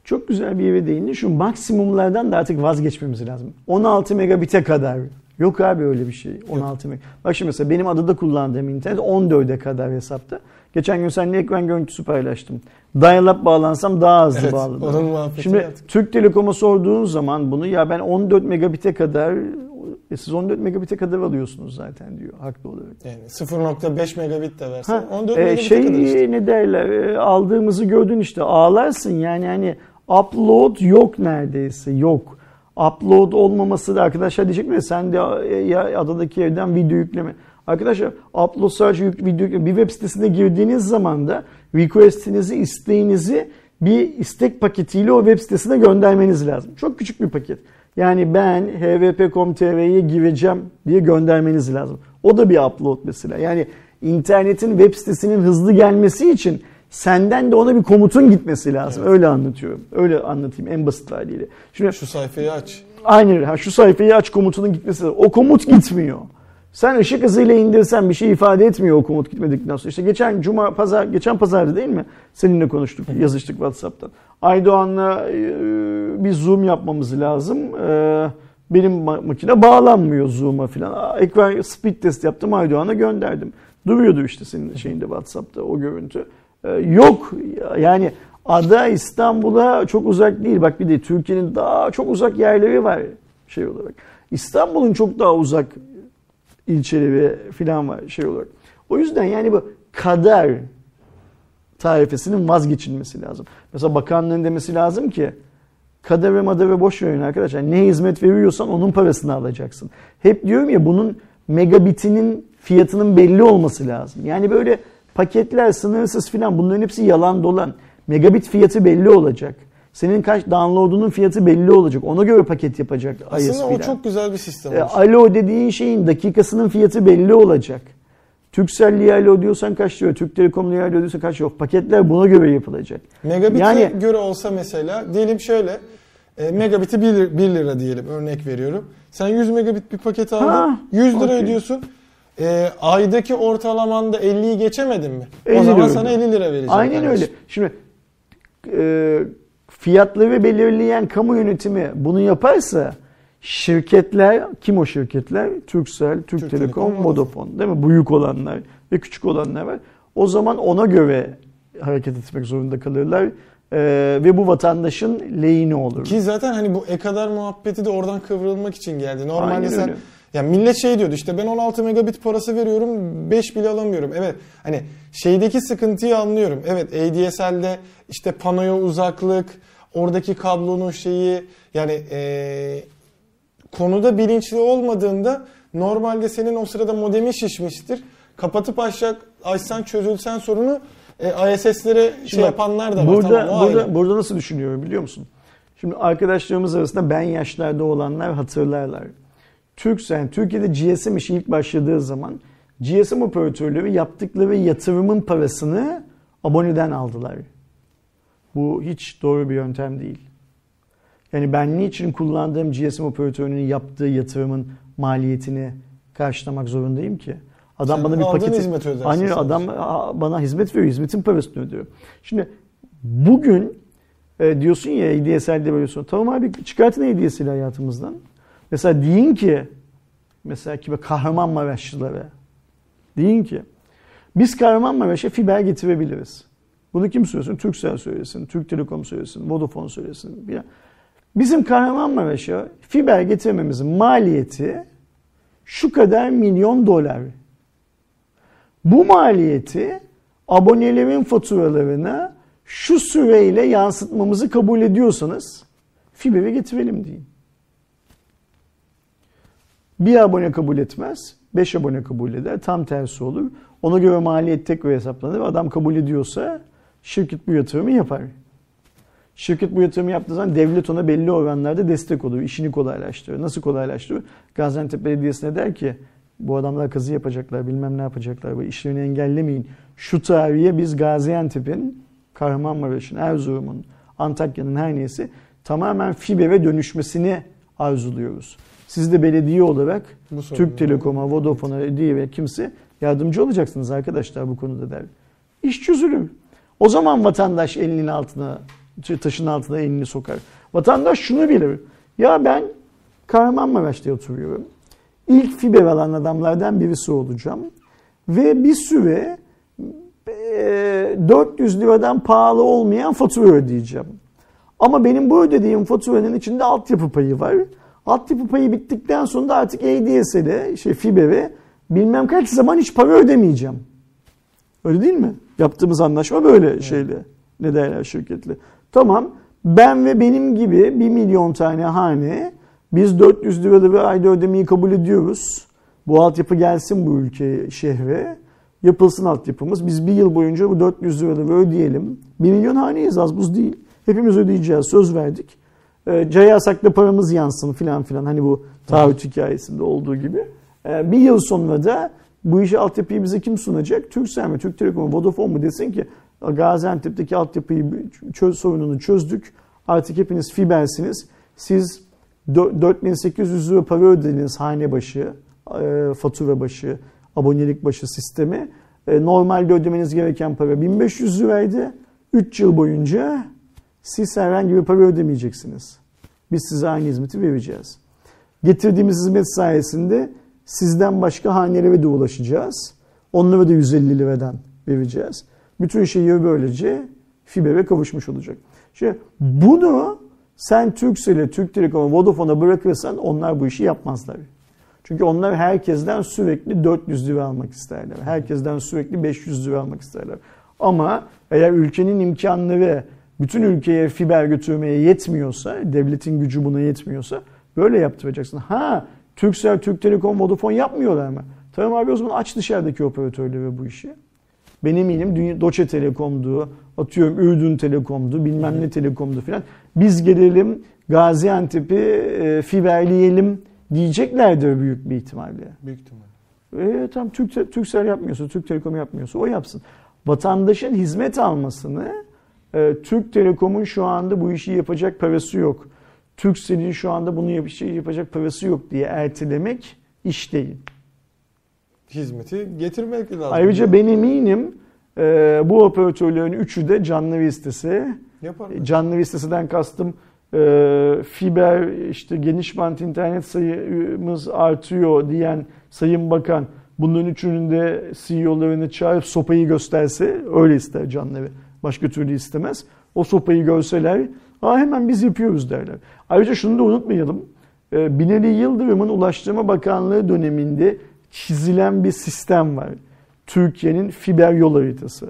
Çok güzel bir yere değindin. Şu maksimumlardan da artık vazgeçmemiz lazım. 16 megabit'e kadar. Yok abi öyle bir şey. 16 meg. Bak şimdi mesela benim adada kullandığım internet 14'e kadar hesapta. Geçen gün seninle ekran görüntüsü paylaştım. Dial-up bağlansam daha hızlı Evet, onun muhabbetini Şimdi yaptık. Türk Telekom'a sorduğun zaman bunu ya ben 14 megabit'e kadar e siz 14 megabit'e kadar alıyorsunuz zaten diyor haklı olarak. Yani 0.5 megabit de versen Ha, 14 e, megabit'e şey kadar işte. ne derler e, aldığımızı gördün işte ağlarsın yani hani upload yok neredeyse yok. Upload olmaması da arkadaşlar diyecek mi sen de e, ya adadaki evden video yükleme. Arkadaşlar upload sadece yük- video bir web sitesine girdiğiniz zaman da request'inizi, isteğinizi bir istek paketiyle o web sitesine göndermeniz lazım. Çok küçük bir paket. Yani ben hvp.com.tr'ye gireceğim diye göndermeniz lazım. O da bir upload mesela. Yani internetin web sitesinin hızlı gelmesi için senden de ona bir komutun gitmesi lazım. Öyle anlatıyorum. Öyle anlatayım en basit haliyle. Şimdi Şu sayfayı aç. Aynen öyle. Ha, şu sayfayı aç komutunun gitmesi lazım. O komut gitmiyor. Sen ışık hızıyla indirsen bir şey ifade etmiyor o komut gitmedikten sonra. İşte geçen cuma pazar geçen pazardı değil mi? Seninle konuştuk, yazıştık WhatsApp'tan. Aydoğan'la e, bir zoom yapmamız lazım. E, benim ma- makine bağlanmıyor zoom'a falan. Ekran speed test yaptım Aydoğan'a gönderdim. Duruyordu işte senin şeyinde WhatsApp'ta o görüntü. E, yok yani ada İstanbul'a çok uzak değil. Bak bir de Türkiye'nin daha çok uzak yerleri var şey olarak. İstanbul'un çok daha uzak ilçeleri falan var şey olarak. O yüzden yani bu kader tarifesinin vazgeçilmesi lazım. Mesela bakanlığın demesi lazım ki kader ve madara boş verin arkadaşlar. Ne hizmet veriyorsan onun parasını alacaksın. Hep diyorum ya bunun megabitinin fiyatının belli olması lazım. Yani böyle paketler sınırsız filan bunların hepsi yalan dolan. Megabit fiyatı belli olacak. Senin kaç download'unun fiyatı belli olacak. Ona göre paket yapacak Aslında ISP'ler. o çok güzel bir sistem. E, alo dediğin şeyin dakikasının fiyatı belli olacak. Turkcell'liye alo diyorsan kaç lira, Türk Telekom'liye alo diyorsan kaç lira. Paketler buna göre yapılacak. Megabit'e Yani- göre olsa mesela diyelim şöyle e, megabit'i 1 lira, 1 lira diyelim örnek veriyorum. Sen 100 megabit bir paket aldın. Ha, 100 lira okey. ödüyorsun. E, aydaki ortalamanda 50'yi geçemedin mi? 50 o zaman lira sana ödüyor. 50 lira verecek. Aynen kardeşim. öyle. Şimdi e, fiyatları belirleyen kamu yönetimi bunu yaparsa şirketler, kim o şirketler? Turkcell, Türk, Türk Telekom, Telekom, Vodafone değil mi? Büyük olanlar ve küçük olanlar var. O zaman ona göre hareket etmek zorunda kalırlar. E, ve bu vatandaşın lehine olur. Ki zaten hani bu e-kadar muhabbeti de oradan kıvrılmak için geldi. Normalde Aynen sen öyle. Ya millet şey diyordu işte ben 16 megabit parası veriyorum 5 bile alamıyorum. Evet hani şeydeki sıkıntıyı anlıyorum. Evet ADSL'de işte panoya uzaklık, oradaki kablonun şeyi yani eee, konuda bilinçli olmadığında normalde senin o sırada modemin şişmiştir. Kapatıp aşağı açsan çözülsen sorunu e, ISS'lere şey bak, yapanlar da var. Burada, tamam, burada, ayrı. burada nasıl düşünüyorum biliyor musun? Şimdi arkadaşlarımız arasında ben yaşlarda olanlar hatırlarlar. Turkcell, Türkiye'de GSM işi ilk başladığı zaman GSM operatörleri yaptıkları yatırımın parasını aboneden aldılar. Bu hiç doğru bir yöntem değil. Yani ben niçin kullandığım GSM operatörünün yaptığı yatırımın maliyetini karşılamak zorundayım ki? Adam Sen bana bir ödersin Aynen sadece. adam bana hizmet veriyor. Hizmetin parasını ödüyor. Şimdi bugün e, diyorsun ya ADSL'de böyle sonra. Tamam abi çıkartın ADSL'i hayatımızdan. Mesela deyin ki mesela ki Kahramanmaraşlılara deyin ki biz Kahramanmaraş'a fiber getirebiliriz. Bunu kim söylesin? Turkcell söylesin, Türk Telekom söylesin, Vodafone söylesin. Bizim Kahramanmaraş'a fiber getirmemizin maliyeti şu kadar milyon dolar. Bu maliyeti abonelerin faturalarına şu süreyle yansıtmamızı kabul ediyorsanız fiberi getirelim deyin. Bir abone kabul etmez, beş abone kabul eder, tam tersi olur. Ona göre maliyet tekrar hesaplanır. Adam kabul ediyorsa şirket bu yatırımı yapar. Şirket bu yatırımı yaptığı zaman devlet ona belli oranlarda destek olur. işini kolaylaştırır. Nasıl kolaylaştırır? Gaziantep Belediyesi'ne der ki bu adamlar kazı yapacaklar bilmem ne yapacaklar. Bu işlerini engellemeyin. Şu tarihe biz Gaziantep'in, Kahramanmaraş'ın, Erzurum'un, Antakya'nın her neyse tamamen fibere dönüşmesini arzuluyoruz. Siz de belediye olarak Bu Türk Telekom'a, Vodafone'a diye ve kimse yardımcı olacaksınız arkadaşlar bu konuda der. İş çözülür. O zaman vatandaş elinin altına, taşın altına elini sokar. Vatandaş şunu bilir. Ya ben Kahramanmaraş'ta oturuyorum. İlk fiber alan adamlardan birisi olacağım. Ve bir süre e, 400 liradan pahalı olmayan fatura ödeyeceğim. Ama benim bu ödediğim faturanın içinde altyapı payı var. Altyapı payı bittikten sonra da artık ADSL'e, şey fibere bilmem kaç zaman hiç para ödemeyeceğim. Öyle değil mi? Yaptığımız anlaşma böyle şeyle. Ne derler şirketle. Tamam ben ve benim gibi 1 milyon tane hane biz 400 liralı bir ayda ödemeyi kabul ediyoruz. Bu altyapı gelsin bu ülkeye, şehre. Yapılsın altyapımız. Biz bir yıl boyunca bu 400 liraları ödeyelim. 1 milyon haneyiz az buz değil. Hepimiz ödeyeceğiz. Söz verdik. E, Cayasak da paramız yansın filan filan. Hani bu taahhüt hikayesinde olduğu gibi. E, bir yıl sonra da bu işi altyapıyı bize kim sunacak? Turkcell mi, Türk Telekom mu, Vodafone mu desin ki Gaziantep'teki altyapıyı çöz, sorununu çözdük. Artık hepiniz fibersiniz. Siz 4800 lira para ödediniz hane başı, e, fatura başı, abonelik başı sistemi. E, normalde ödemeniz gereken para 1500 liraydı. 3 yıl boyunca siz herhangi bir para ödemeyeceksiniz. Biz size aynı hizmeti vereceğiz. Getirdiğimiz hizmet sayesinde sizden başka hanelere de ulaşacağız. Onlara da 150 liradan vereceğiz. Bütün şehir böylece fibere kavuşmuş olacak. Şimdi bunu sen Turkcell'e, Türk Telekom'a, Vodafone'a bırakırsan onlar bu işi yapmazlar. Çünkü onlar herkesten sürekli 400 lira almak isterler. Herkesten sürekli 500 lira almak isterler. Ama eğer ülkenin imkanları bütün ülkeye fiber götürmeye yetmiyorsa, devletin gücü buna yetmiyorsa böyle yaptıracaksın. Ha, Turkcell, Türk Telekom, Vodafone yapmıyorlar mı? Tamam abi o zaman aç dışarıdaki operatörleri bu işi. Ben eminim Dünya, Doçe Telekom'du, atıyorum Ürdün Telekom'du, bilmem ne Telekom'du filan. Biz gelelim Gaziantep'i e, fiberleyelim diyeceklerdir büyük bir ihtimalle. Büyük ihtimalle. E, tam Türk, Türksel yapmıyorsa, Türk Telekom yapmıyorsa o yapsın. Vatandaşın hizmet almasını e, Türk Telekom'un şu anda bu işi yapacak parası yok. Türkcell'in şu anda bunu bir şey yapacak parası yok diye ertelemek iş değil. Hizmeti getirmek lazım. Ayrıca ben eminim e, bu operatörlerin üçü de canlı listesi. Yaparlar. Canlı listesinden kastım e, fiber işte geniş bant internet sayımız artıyor diyen Sayın Bakan bunların üçünün de CEO'larını çağırıp sopayı gösterse öyle ister canlı Başka türlü istemez. O sopayı görseler Aa, hemen biz yapıyoruz derler. Ayrıca şunu da unutmayalım. E, Binali Yıldırım'ın Ulaştırma Bakanlığı döneminde çizilen bir sistem var. Türkiye'nin fiber yol haritası.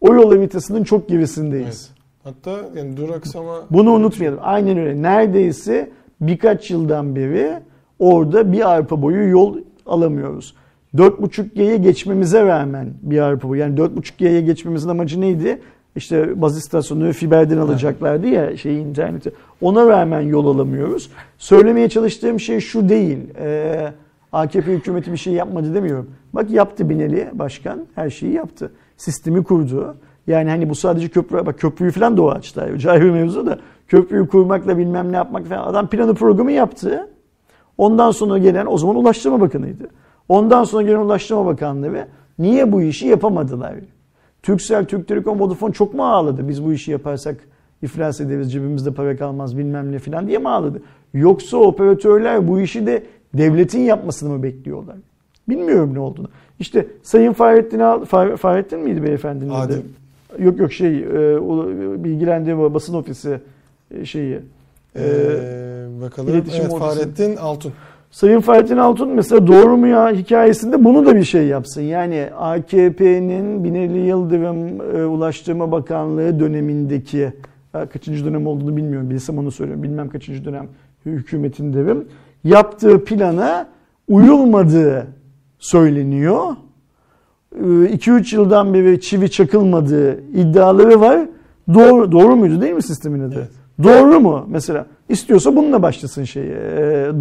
O yol haritasının çok gerisindeyiz. Evet. Hatta yani duraksama... Bunu unutmayalım. Aynen öyle. Neredeyse birkaç yıldan beri orada bir arpa boyu yol alamıyoruz. 4.5G'ye geçmemize rağmen bir arpa boyu. Yani 4.5G'ye geçmemizin amacı neydi? İşte baz istasyonu fiberden alacaklardı ya şey interneti. Ona rağmen yol alamıyoruz. Söylemeye çalıştığım şey şu değil. Ee, AKP hükümeti bir şey yapmadı demiyorum. Bak yaptı Binali Başkan. Her şeyi yaptı. Sistemi kurdu. Yani hani bu sadece köprü, bak köprüyü falan da o açtı. Ayrı mevzu da köprüyü kurmakla bilmem ne yapmak falan. Adam planı programı yaptı. Ondan sonra gelen o zaman Ulaştırma Bakanı'ydı. Ondan sonra gelen Ulaştırma Bakanlığı ve niye bu işi yapamadılar? Türksel, Türk Telekom, Vodafone çok mu ağladı? Biz bu işi yaparsak iflas ederiz, cebimizde para kalmaz bilmem ne falan diye mi ağladı? Yoksa operatörler bu işi de devletin yapmasını mı bekliyorlar? Bilmiyorum ne olduğunu. İşte Sayın Fahrettin, Fahrettin miydi beyefendinin adı? Yok yok şey, e, bilgilendirme basın ofisi e, şeyi. Ee, bakalım. Evet, Fahrettin Altun. Sayın Fahrettin Altun mesela doğru mu ya hikayesinde bunu da bir şey yapsın. Yani AKP'nin Binali Yıldırım e, Ulaştırma Bakanlığı dönemindeki kaçıncı dönem olduğunu bilmiyorum. Bilsem onu söylüyorum. Bilmem kaçıncı dönem hükümetin devim. Yaptığı plana uyulmadığı söyleniyor. 2-3 yıldan beri çivi çakılmadığı iddiaları var. Doğru, doğru muydu değil mi sistemin adı? Evet. Doğru mu? Mesela istiyorsa bununla başlasın şeyi,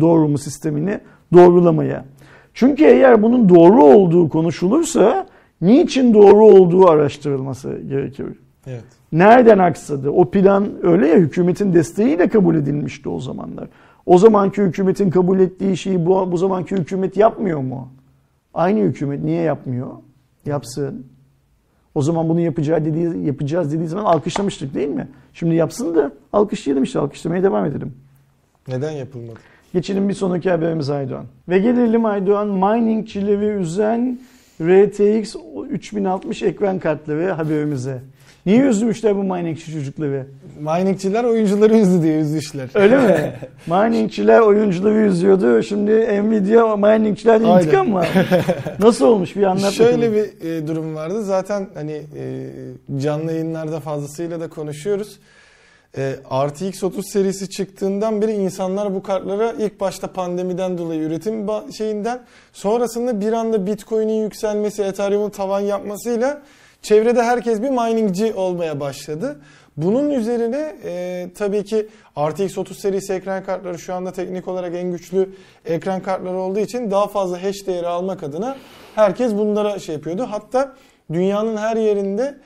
doğru mu sistemini doğrulamaya. Çünkü eğer bunun doğru olduğu konuşulursa niçin doğru olduğu araştırılması gerekir. Evet. Nereden aksadı? O plan öyle ya hükümetin desteğiyle kabul edilmişti o zamanlar. O zamanki hükümetin kabul ettiği şeyi bu, bu zamanki hükümet yapmıyor mu? Aynı hükümet niye yapmıyor? Yapsın. O zaman bunu yapacağı dediği, yapacağız dediği zaman alkışlamıştık değil mi? Şimdi yapsın da alkışlayalım işte alkışlamaya devam edelim. Neden yapılmadı? Geçelim bir sonraki haberimiz Aydoğan. Ve gelelim Aydoğan miningçileri üzen RTX 3060 ekran kartları haberimize. Niye üzmüşler bu miningçi çocukları? Miningçiler oyuncuları üzdü diye üzmüşler. Öyle mi? miningçiler oyuncuları üzüyordu. Şimdi Nvidia miningçiler intikam mı? Nasıl olmuş bir anlat Şöyle bakalım. bir e, durum vardı. Zaten hani e, canlı yayınlarda fazlasıyla da konuşuyoruz. e, RTX 30 serisi çıktığından beri insanlar bu kartlara ilk başta pandemiden dolayı üretim şeyinden sonrasında bir anda Bitcoin'in yükselmesi, Ethereum'un tavan yapmasıyla çevrede herkes bir miningci olmaya başladı. Bunun üzerine e, tabii ki RTX 30 serisi ekran kartları şu anda teknik olarak en güçlü ekran kartları olduğu için daha fazla hash değeri almak adına herkes bunlara şey yapıyordu. Hatta dünyanın her yerinde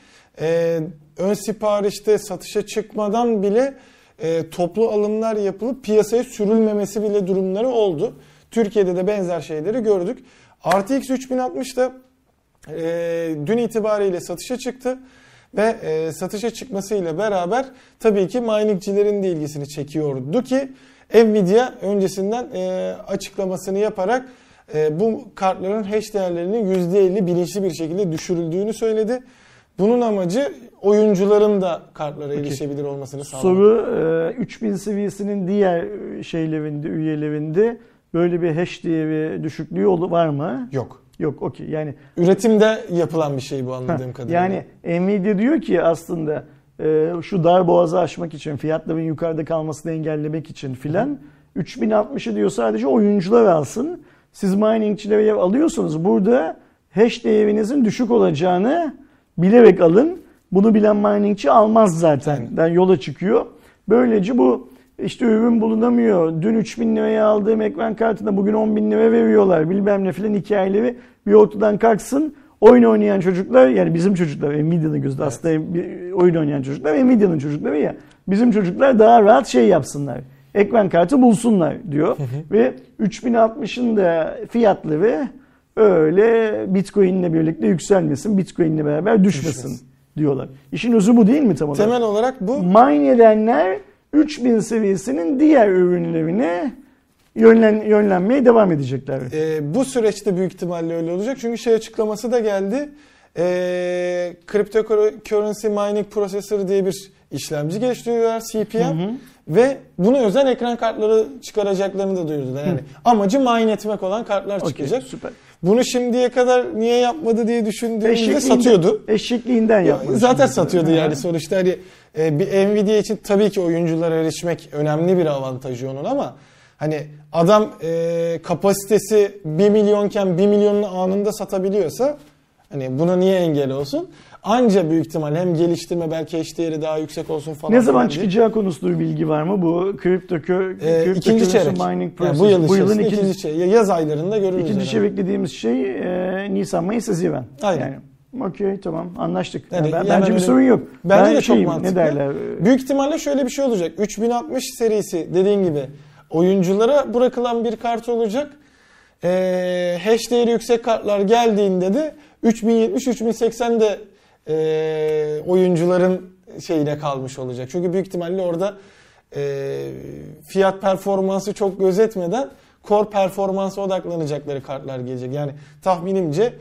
e, ön siparişte satışa çıkmadan bile e, toplu alımlar yapılıp piyasaya sürülmemesi bile durumları oldu. Türkiye'de de benzer şeyleri gördük. RTX 3060 da e, dün itibariyle satışa çıktı ve e, satışa çıkmasıyla beraber tabii ki miningcilerin de ilgisini çekiyordu ki Nvidia öncesinden e, açıklamasını yaparak e, bu kartların hash değerlerinin %50 bilinçli bir şekilde düşürüldüğünü söyledi. Bunun amacı oyuncuların da kartlara erişebilir olmasını sağlamak. Soru e, 3000 seviyesinin diğer şeylerinde, üyelerinde böyle bir hash değeri düşüklüğü ol- var mı? Yok. Yok okey yani Üretimde yapılan bir şey bu anladığım kadarıyla. Yani Nvidia diyor ki aslında e, şu dar boğazı aşmak için, fiyatların yukarıda kalmasını engellemek için filan 3060'ı diyor sadece oyuncular alsın. Siz miningçilere alıyorsunuz. Burada hash değerinizin düşük olacağını bilerek alın. Bunu bilen miningçi almaz zaten. Yani yola çıkıyor. Böylece bu işte ürün bulunamıyor. Dün 3000 liraya aldığım ekran kartına bugün 10 bin lira veriyorlar. Bilmem ne filan hikayeleri bir ortadan kalksın. Oyun oynayan çocuklar yani bizim çocuklar Nvidia'nın gözünde aslında bir oyun oynayan çocuklar Nvidia'nın çocukları ya. Bizim çocuklar daha rahat şey yapsınlar. Ekran kartı bulsunlar diyor. Ve 3060'ın da fiyatları öyle Bitcoin'le birlikte yükselmesin. Bitcoin'le beraber düşmesin, Düşmesin. diyorlar. İşin özü bu değil mi tam olarak? Temel olarak bu Mine edenler 3000 seviyesinin diğer ürünlerine yönlen, yönlenmeye devam edecekler. Ee, bu süreçte büyük ihtimalle öyle olacak. Çünkü şey açıklaması da geldi. Ee, Cryptocurrency Mining Processor diye bir işlemci geliştiriyorlar CPM. Ve buna özel ekran kartları çıkaracaklarını da duyurdular. Yani amacı mine etmek olan kartlar Okey, çıkacak. süper. Bunu şimdiye kadar niye yapmadı diye düşündüğümde satıyordu. Eşekliğinden yapmış. Zaten satıyordu yani sonuçta hani e, bir Nvidia için tabii ki oyunculara erişmek önemli bir avantajı onun ama hani adam e, kapasitesi 1 milyonken 1 milyonunu anında satabiliyorsa hani buna niye engel olsun? Anca büyük ihtimal hem geliştirme belki eş değeri daha yüksek olsun falan. Ne zaman diye. çıkacağı konusunda bir bilgi var mı? Bu kripto kö, Ee, kripto ikinci çeyrek. mining Yani bu yıl bu yılın ikinci, ikinci çeyrek. Yaz aylarında görürüz. ikinci çeyrek dediğimiz şey e, Nisan, Mayıs, Haziran. Aynen. Yani, Okey tamam anlaştık. Yani ben, yani bence öyle- bir sorun yok. Bence ben de çok şeyim, mantıklı. Ne derler? Büyük ihtimalle şöyle bir şey olacak. 3060 serisi dediğin gibi oyunculara bırakılan bir kart olacak. Ee, hash değeri yüksek kartlar geldiğinde de 3070 3080 de e, oyuncuların şeyine kalmış olacak. Çünkü büyük ihtimalle orada e, fiyat performansı çok gözetmeden core performansa odaklanacakları kartlar gelecek. Yani tahminimce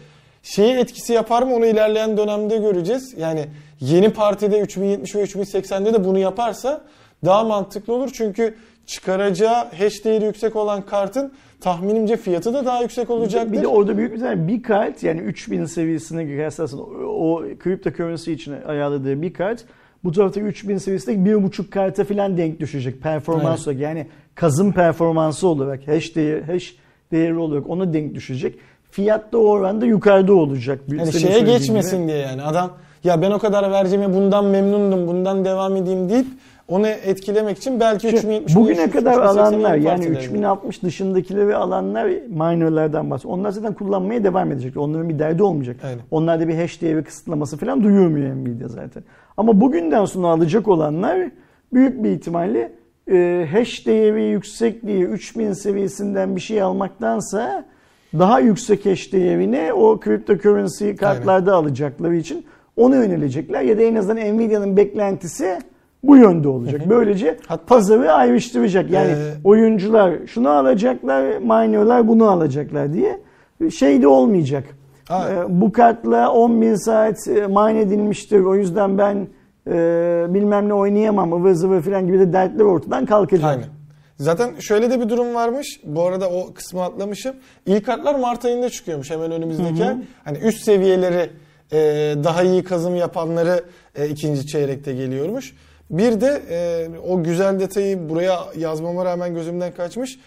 şeyi etkisi yapar mı onu ilerleyen dönemde göreceğiz. Yani yeni partide 3070 ve 3080'de de bunu yaparsa daha mantıklı olur. Çünkü çıkaracağı hash değeri yüksek olan kartın tahminimce fiyatı da daha yüksek olacaktır. Bir de orada büyük bir tane bir kart yani 3000 seviyesine kıyaslasın o, o cryptocurrency için ayarladığı bir kart bu tarafta 3000 seviyesindeki bir buçuk karta falan denk düşecek performans olarak yani kazım performansı olarak hash değeri, hash değeri olarak ona denk düşecek. Fiyat da o oranda yukarıda olacak. Yani şeye gibi. geçmesin diye yani adam ya ben o kadar vereceğime bundan memnundum bundan devam edeyim deyip onu etkilemek için belki Çünkü 3070 bugüne kadar 3080 alanlar yani partileri. 3060 dışındakileri alanlar minerlardan bahsediyor. Onlar zaten kullanmaya devam edecek. Onların bir derdi olmayacak. Aynen. Onlarda bir hash değeri kısıtlaması falan duyurmuyor Nvidia zaten. Ama bugünden sonra alacak olanlar büyük bir ihtimalle e, hash değeri yüksek diye 3000 seviyesinden bir şey almaktansa daha yüksek hash değerini o cryptocurrency kartlarda alacakları için ona yönelecekler ya da en azından Nvidia'nın beklentisi bu yönde olacak. Böylece Hatta- pazarı ayrıştıracak. Yani Ee, oyuncular şunu alacaklar, minerlar bunu alacaklar diye şey de olmayacak. Ee, bu kartla 10.000 saat e, mine edilmiştir. O yüzden ben e, bilmem ne oynayamam ıvır zıvır falan gibi de dertler ortadan kalkacak. Aynen. Zaten şöyle de bir durum varmış. Bu arada o kısmı atlamışım. İlk kartlar Mart ayında çıkıyormuş hemen önümüzdeki ay. Hani üst seviyeleri e, daha iyi kazım yapanları e, ikinci çeyrekte geliyormuş. Bir de e, o güzel detayı buraya yazmama rağmen gözümden kaçmış.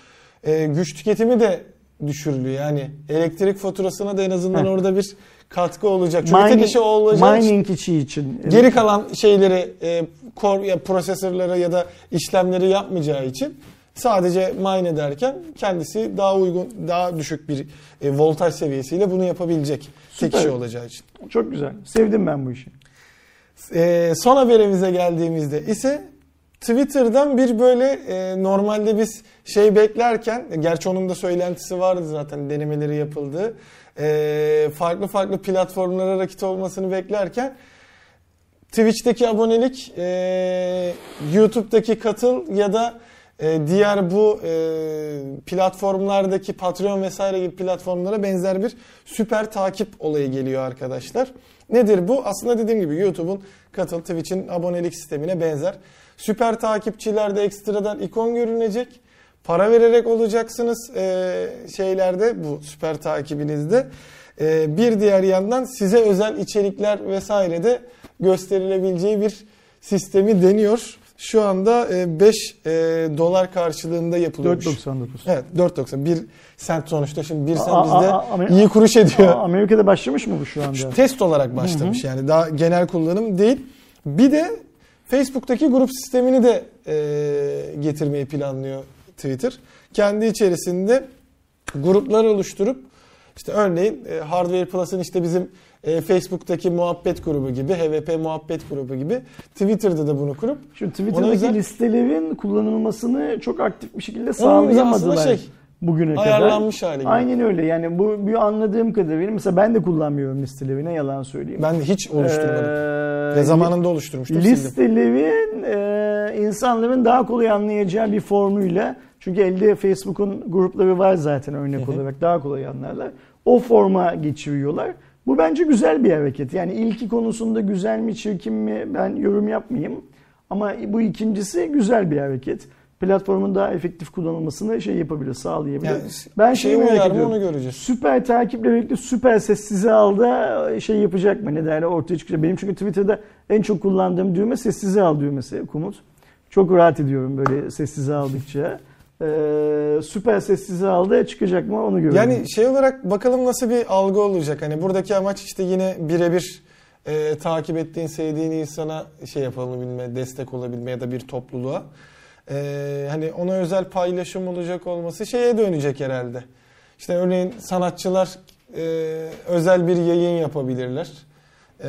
E, güç tüketimi de düşürülüyor. Yani elektrik faturasına da en azından Heh. orada bir katkı olacak. Çünkü tek işi o olacağı için mining içi için. geri kalan şeyleri e, core, ya prosesörlere ya da işlemleri yapmayacağı için sadece mine ederken kendisi daha uygun, daha düşük bir e, voltaj seviyesiyle bunu yapabilecek. Tek Süper. işi olacağı için. Çok güzel. Sevdim ben bu işi. Ee, son haberimize geldiğimizde ise Twitter'dan bir böyle e, normalde biz şey beklerken, gerçi onun da söylentisi vardı zaten denemeleri yapıldı. E, farklı farklı platformlara rakit olmasını beklerken Twitch'teki abonelik, e, YouTube'daki katıl ya da e, diğer bu e, platformlardaki Patreon vesaire gibi platformlara benzer bir süper takip olayı geliyor arkadaşlar. Nedir bu? Aslında dediğim gibi YouTube'un katıl Twitch'in abonelik sistemine benzer. Süper takipçilerde ekstradan ikon görünecek. Para vererek olacaksınız e, şeylerde bu süper takibinizde. E, bir diğer yandan size özel içerikler vesaire de gösterilebileceği bir sistemi deniyor. Şu anda 5 dolar karşılığında yapılıyormuş. 4.99. Evet 4.90. 1 sent sonuçta şimdi 1 sent bizde Amer- iyi kuruş ediyor. Aa, Amerika'da başlamış mı bu şu anda? Şu test olarak başlamış yani daha genel kullanım değil. Bir de Facebook'taki grup sistemini de e, getirmeyi planlıyor Twitter. Kendi içerisinde gruplar oluşturup işte örneğin e, Hardware Plus'ın işte bizim e, Facebook'taki muhabbet grubu gibi, HVP muhabbet grubu gibi Twitter'da da bunu kurup Ona Twitter'daki özel- listelerin kullanılmasını çok aktif bir şekilde sağlayamadılar şey, bugüne kadar. ayarlanmış hali gibi. Aynen öyle. Yani bu bir anladığım kadarıyla mesela ben de kullanmıyorum listelerini yalan söyleyeyim. ben hiç oluşturmadım. Ee, Ve zamanında oluşturmuştum. sildim. listelerin e, insanların daha kolay anlayacağı bir formuyla çünkü elde Facebook'un grupları var zaten örnek Hı hı. olarak daha kolay anlarlar. O forma geçiriyorlar. Bu bence güzel bir hareket. Yani ilki konusunda güzel mi çirkin mi ben yorum yapmayayım. Ama bu ikincisi güzel bir hareket. Platformun daha efektif kullanılmasını şey yapabilir, sağlayabilir. Yani ben şey şeyi merak uyar mı ediyorum. onu göreceğiz. Süper takiple birlikte süper sessize al da şey yapacak mı? Ne derler ortaya çıkacak. Benim çünkü Twitter'da en çok kullandığım düğme sessize al düğmesi Kumut. Çok rahat ediyorum böyle sessize aldıkça. Ee, süper sessize al da çıkacak mı onu görüyorum. Yani şey olarak bakalım nasıl bir algı olacak. Hani buradaki amaç işte yine birebir e, takip ettiğin, sevdiğin insana şey yapabilme, destek olabilme ya da bir topluluğa. E, hani ona özel paylaşım olacak olması şeye dönecek herhalde. İşte örneğin sanatçılar e, özel bir yayın yapabilirler. E,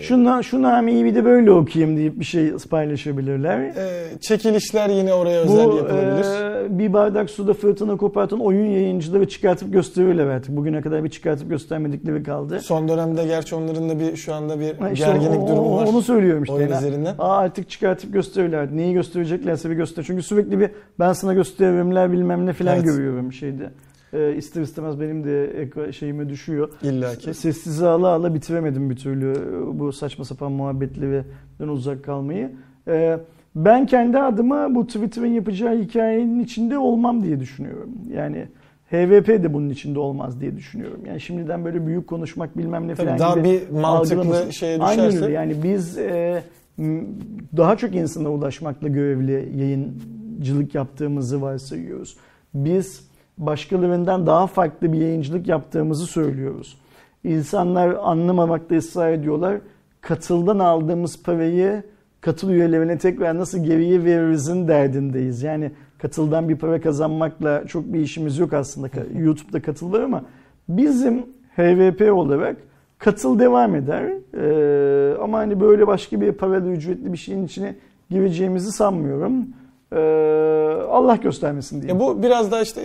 Şuna, şu nameyi bir de böyle okuyayım deyip bir şey paylaşabilirler. e, çekilişler yine oraya özel Bu yapılabilir. e, bir bardak suda fırtına kopartan oyun yayıncıları çıkartıp gösterirler artık. Bugüne kadar bir çıkartıp göstermedikleri kaldı. Son dönemde gerçi onların da bir şu anda bir Ha işte gerginlik o- durumu var. Onu söylüyorum işte. oyun Yani, üzerinden. Aa, artık çıkartıp gösterirler. Neyi göstereceklerse bir göster. Çünkü sürekli bir ben sana gösterimler bilmem ne falan Evet. görüyorum şeyde. Ee, ister istemez benim de şeyime düşüyor. İlla ki. Sessize ala ala bitiremedim bir türlü bu saçma sapan muhabbetlerden uzak kalmayı. Ee, ben kendi adıma bu Twitter'ın yapacağı hikayenin içinde olmam diye düşünüyorum. Yani HVP de bunun içinde olmaz diye düşünüyorum. Yani şimdiden böyle büyük konuşmak bilmem ne Tabii falan daha gibi bir mantıklı algılamasın. şeye Aynen düşerse. öyle. Yani biz e, daha çok insana ulaşmakla görevli yayıncılık yaptığımızı varsayıyoruz. Biz başkalarından daha farklı bir yayıncılık yaptığımızı söylüyoruz. İnsanlar anlamamakta ısrar ediyorlar. Katıldan aldığımız parayı katıl üyelerine tekrar nasıl geriye veririzin derdindeyiz. Yani katıldan bir para kazanmakla çok bir işimiz yok aslında. YouTube'da katıl var ama bizim HVP olarak katıl devam eder. Ee, ama hani böyle başka bir paralı ücretli bir şeyin içine gireceğimizi sanmıyorum. Ee, Allah göstermesin. Ya bu biraz da işte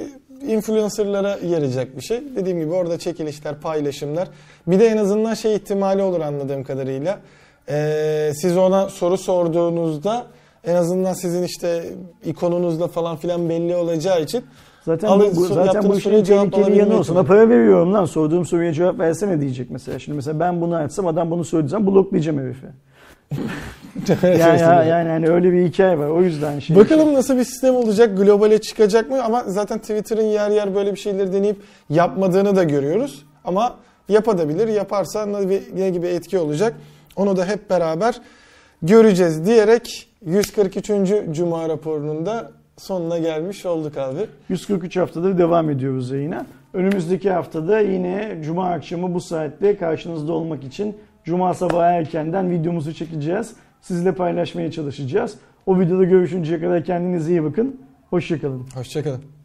influencerlara yarayacak bir şey. Dediğim gibi orada çekilişler, paylaşımlar. Bir de en azından şey ihtimali olur anladığım kadarıyla. Ee, siz ona soru sorduğunuzda en azından sizin işte ikonunuzla falan filan belli olacağı için Zaten Alın- bu, zaten bu işin tehlikeli yanı o. Sana para veriyorum lan sorduğum soruya cevap versene diyecek mesela. Şimdi mesela ben bunu açsam adam bunu söyleyeceğim bloklayacağım herifi. Yani, ya- yani hani öyle bir hikaye var o yüzden şey. Bakalım nasıl bir sistem olacak, globale çıkacak mı? Ama zaten Twitter'ın yer yer böyle bir şeyleri deneyip yapmadığını da görüyoruz. Ama yapabilir, yaparsa ne gibi etki olacak? Onu da hep beraber göreceğiz diyerek 143. Cuma raporunun da sonuna gelmiş olduk abi. 143 haftadır devam ediyoruz yayına. Önümüzdeki haftada yine Cuma akşamı bu saatte karşınızda olmak için Cuma sabahı erkenden videomuzu çekeceğiz. Sizle paylaşmaya çalışacağız. O videoda görüşünceye kadar kendinize iyi bakın. Hoşçakalın. Hoşçakalın.